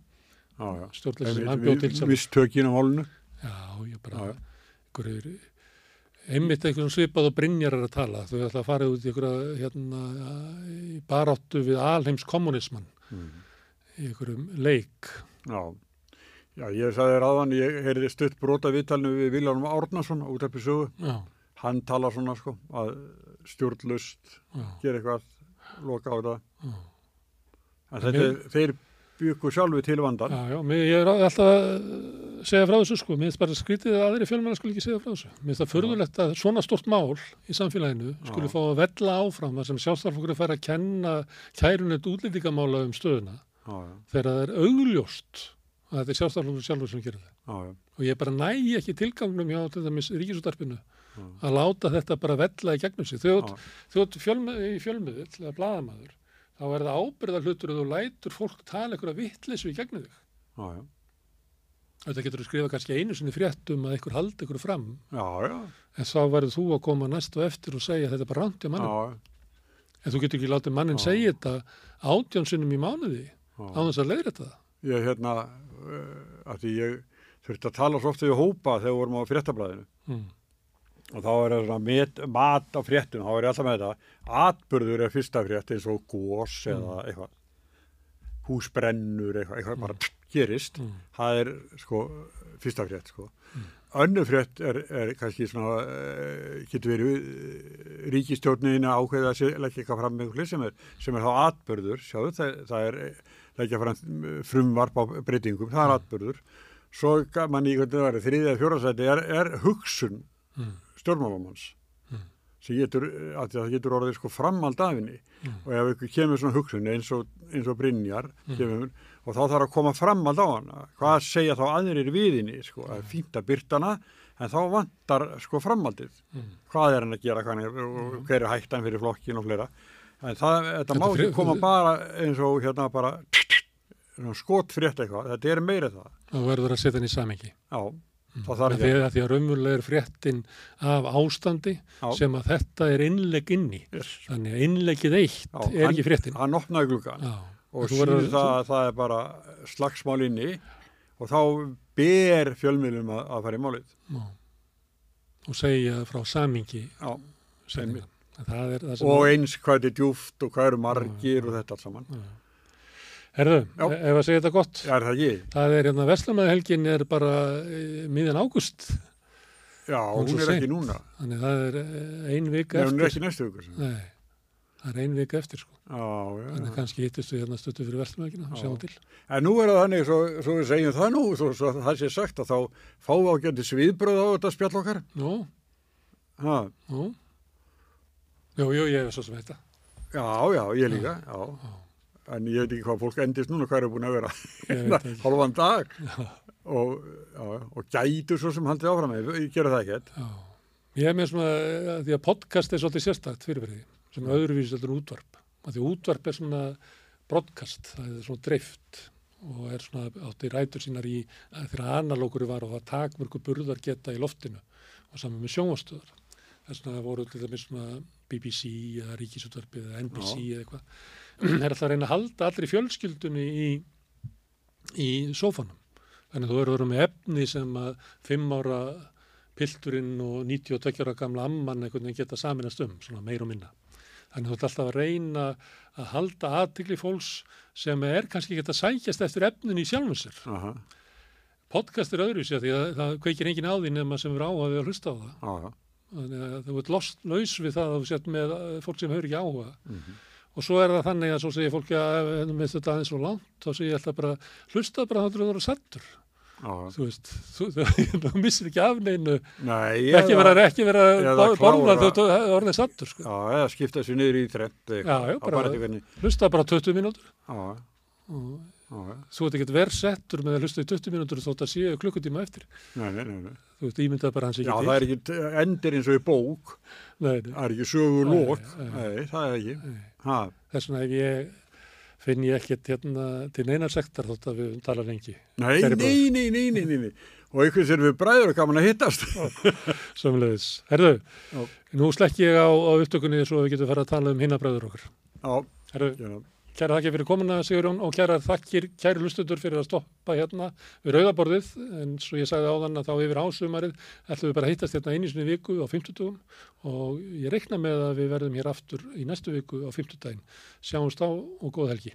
Stjórnleysi sem hann bjóð til sjálf. Vistökin á málunu. Já, ég bara, já. einhverju, einmitt einhverjum svipað og Brynjar er að tala. Þau ætla að fara út í einhverja, hérna, í baráttu við alheims kommunismann Mm. í einhverjum leik. Já, já, ég sagði þér aðan, ég heyrði stutt brota viðtalinu við Viljónum Árnason út af sögu. Já, Hann talar svona, sko, að stjórnlust gera eitthvað, loka á það. já. En þetta þeir byggu sjálfi til vandan. Já, já, mér, ég er alltaf að segja frá þessu sko, mér finnst bara skrítið að aðri fjölmennar skulle ekki segja frá þessu. Mér finnst það förðulegt að svona stort mál í samfélaginu skulle fá að vella áfram þar sem sjálfstæðarflokkur er færi að kenna kærunett útlendingamála um stöðuna Já, já, þegar það er augljóst að þetta er sjálfstæðarflokkur sjálfur sem gerir það. já, Og ég bara næ ekki tilgangnum hjá til dæmis ríkisútarpinu Já. að láta þetta bara vella í gegnum sig. Þegar Já. Þá er það ábyrða hlutur að þú lætur fólk tala vitleysu í gegnum þig. já, já, Þetta getur þú skrifa kannski einu sinni frétt um að einhver haldi ykkur fram já, já, en þá verður þú að koma næst og eftir og segja þetta er bara ránt hjá já, mannum. já, En þú getur ekki látið mannin Já. segja þetta átjánsinnum í mánuði á þess að leiðra þetta. Ég, hérna, uh, að því ég þurfti að tala svo ofta við hópa þegar við vorum á fréttablaðinu. Mm. Og þá er það svona met, mat á fréttum, þá er ég alltaf með þetta. Atbyrður er fyrsta frétt eins og gós eða eitthvað. Húsbrennur, eitthvað, eitthvað bara gerist, Mm. það er sko fyrsta frétt sko. Önnur frétt er, er kannski svona uh, getur verið uh, ríkistjórnin að ákveða að leggja eitthvað fram með eitthvað sem er, sem er þá atbyrður sjáðu, það, það er eh, leggja fram eh, frumvarp á breytingum, það er atbyrður svo mann í hvernig það var þriðið eða fjórasæti er, er hugsun. Mm. Stjórnmálamanns Mm. sem getur, að það getur orðið sko framald af henni. Mm. og ef ykkur kemur svona hugsun eins og, eins og Brynjar Mm. kemur, og þá þarf að koma framald á hana. Hvað segja þá aðrir við henni sko, það er fínt að byrta hana en þá vantar sko framaldið hvað er hann að gera, hann er, og hver er hættan fyrir flokkin og fleira. En það, þetta má ekki koma bara eins og hérna bara skotfrétt eitthvað, þetta er meira það. Þá verður að setja hann í samengi. já, það Af þarf því, að því að raunverulega er fréttin af ástandi Já. sem að þetta er innlegg inn í. yes. Þannig að innleggið eitt Já, er hann- ekki fréttin. hann opnaði gluggan Já. og verður- það að það er bara slagsmál inni og þá ber fjölmiðlum að, að fara í málið. Já. Og segja frá samingi. Það er það. Og eins hvað er djúft og hvað eru margir og þetta allt saman. Herðu, Já. e- ef að segja þetta gott. Já, er það ekki? Það er hérna Veslamæðhelgin er bara e, miðjan ágúst. Já, Hún er ekki seint. núna. Þannig það er e, ein vika Nei, hún er eftir. ekki næstu. Já, Nei, það er ein vika eftir sko. já. Þannig kannski hittist við hérna stöttu fyrir Veslamæðhelgina og Já. sjáum til. En nú er það þannig, svo, svo við segjum það nú, svo, svo það sé sagt að þá við ágændi sviðbröð á þetta spjall okkar. Nú, Ha, nú. Jú, jú, ég er svo sem þetta. já, já, ég líka, já. En ég veit ekki hvað fólk endist núna, hvað er búin að vera (laughs) hálfan dag. (laughs) Og, já, og gætur svo sem haldið áfram ég gera það ekkert. Já. Ég er með svona, eh, því að podcast er svolítið sérstakt fyrirverði, sem öðruvísi heldur en útvarp. Af Því að útvarp er svona broadcast, það er svona dreift og er svona átti rætur sínar í að þegar analókuru var og það takmörku burðar geta í loftinu og saman með sjónvastöðar. Þess vegna voru til dæmis svona BBC eða Ríkisútvarpið eða NBC eða eitthvað. Er alltaf að reyna að halda allri fjölskyldunni í, í sófanum. Þannig að þú verður með efni sem að fimm ára pilturinn og 92 ára gamla amman veginn geta saminast um, svona meir og minna. Þannig þú ert alltaf að reyna að halda aðtikli fólks sem er kannski ekki að sækjast eftir efnin í sjálfum sér. Aha, Podcast er öðru sér því að það kveikir engin á því nema sem er á að við að hlusta á það. aha, Þannig að þú ert lost laus við það að þú sett með fólk sem hefur ekki áhuga. mhm, Og svo er það þannig að svo segir fólki að ef með þetta aðeins svo langt, þá segir ég alltaf bara, hlusta bara þá þú eru sattur. Þú veist, (laughs) þú, missir ekki af neinu, Nei, ekki vera, ekki vera þegar þú orðið sattur. Sko. Já, eða skipta sér niður í þrent Já, já, bara, Hlusta bara 20 mínútur. Já, Og já, já. þú ert ekki verð settur með að hlusta í 20 mínútur þótt að séu klukkutíma eftir. Nei, nei, nei. Þú veist, ímyndað bara hans ekki Já, það er ekki t- endir eins og í bók Nei, nei, það er ekki sögu lók Nei, það er ekki Þess vegna ég finn ég ekkert hérna til neina sektar þótt að við tala lengi. Nei, nei, nei, nei, nei, nei. Og einhvers er við bræður og gaman að hittast Sömulegis. Herðu, Já. nú slekk ég á, á upptökunni svo við getum fara að tala um hinabræður okkar. Já, Herðu, já, kæra þakkir fyrir komuna Sigurjón og kæra þakkir, kæri lustutur fyrir að stoppa hérna við rauðaborðið en svo ég sagði áðan að þá yfir ásumarið ætlum við bara að hittast hérna einu sinni viku á 50 og ég reikna með að við verðum hér aftur í næstu viku á 50 daginn. Sjáumst á og góð helgi.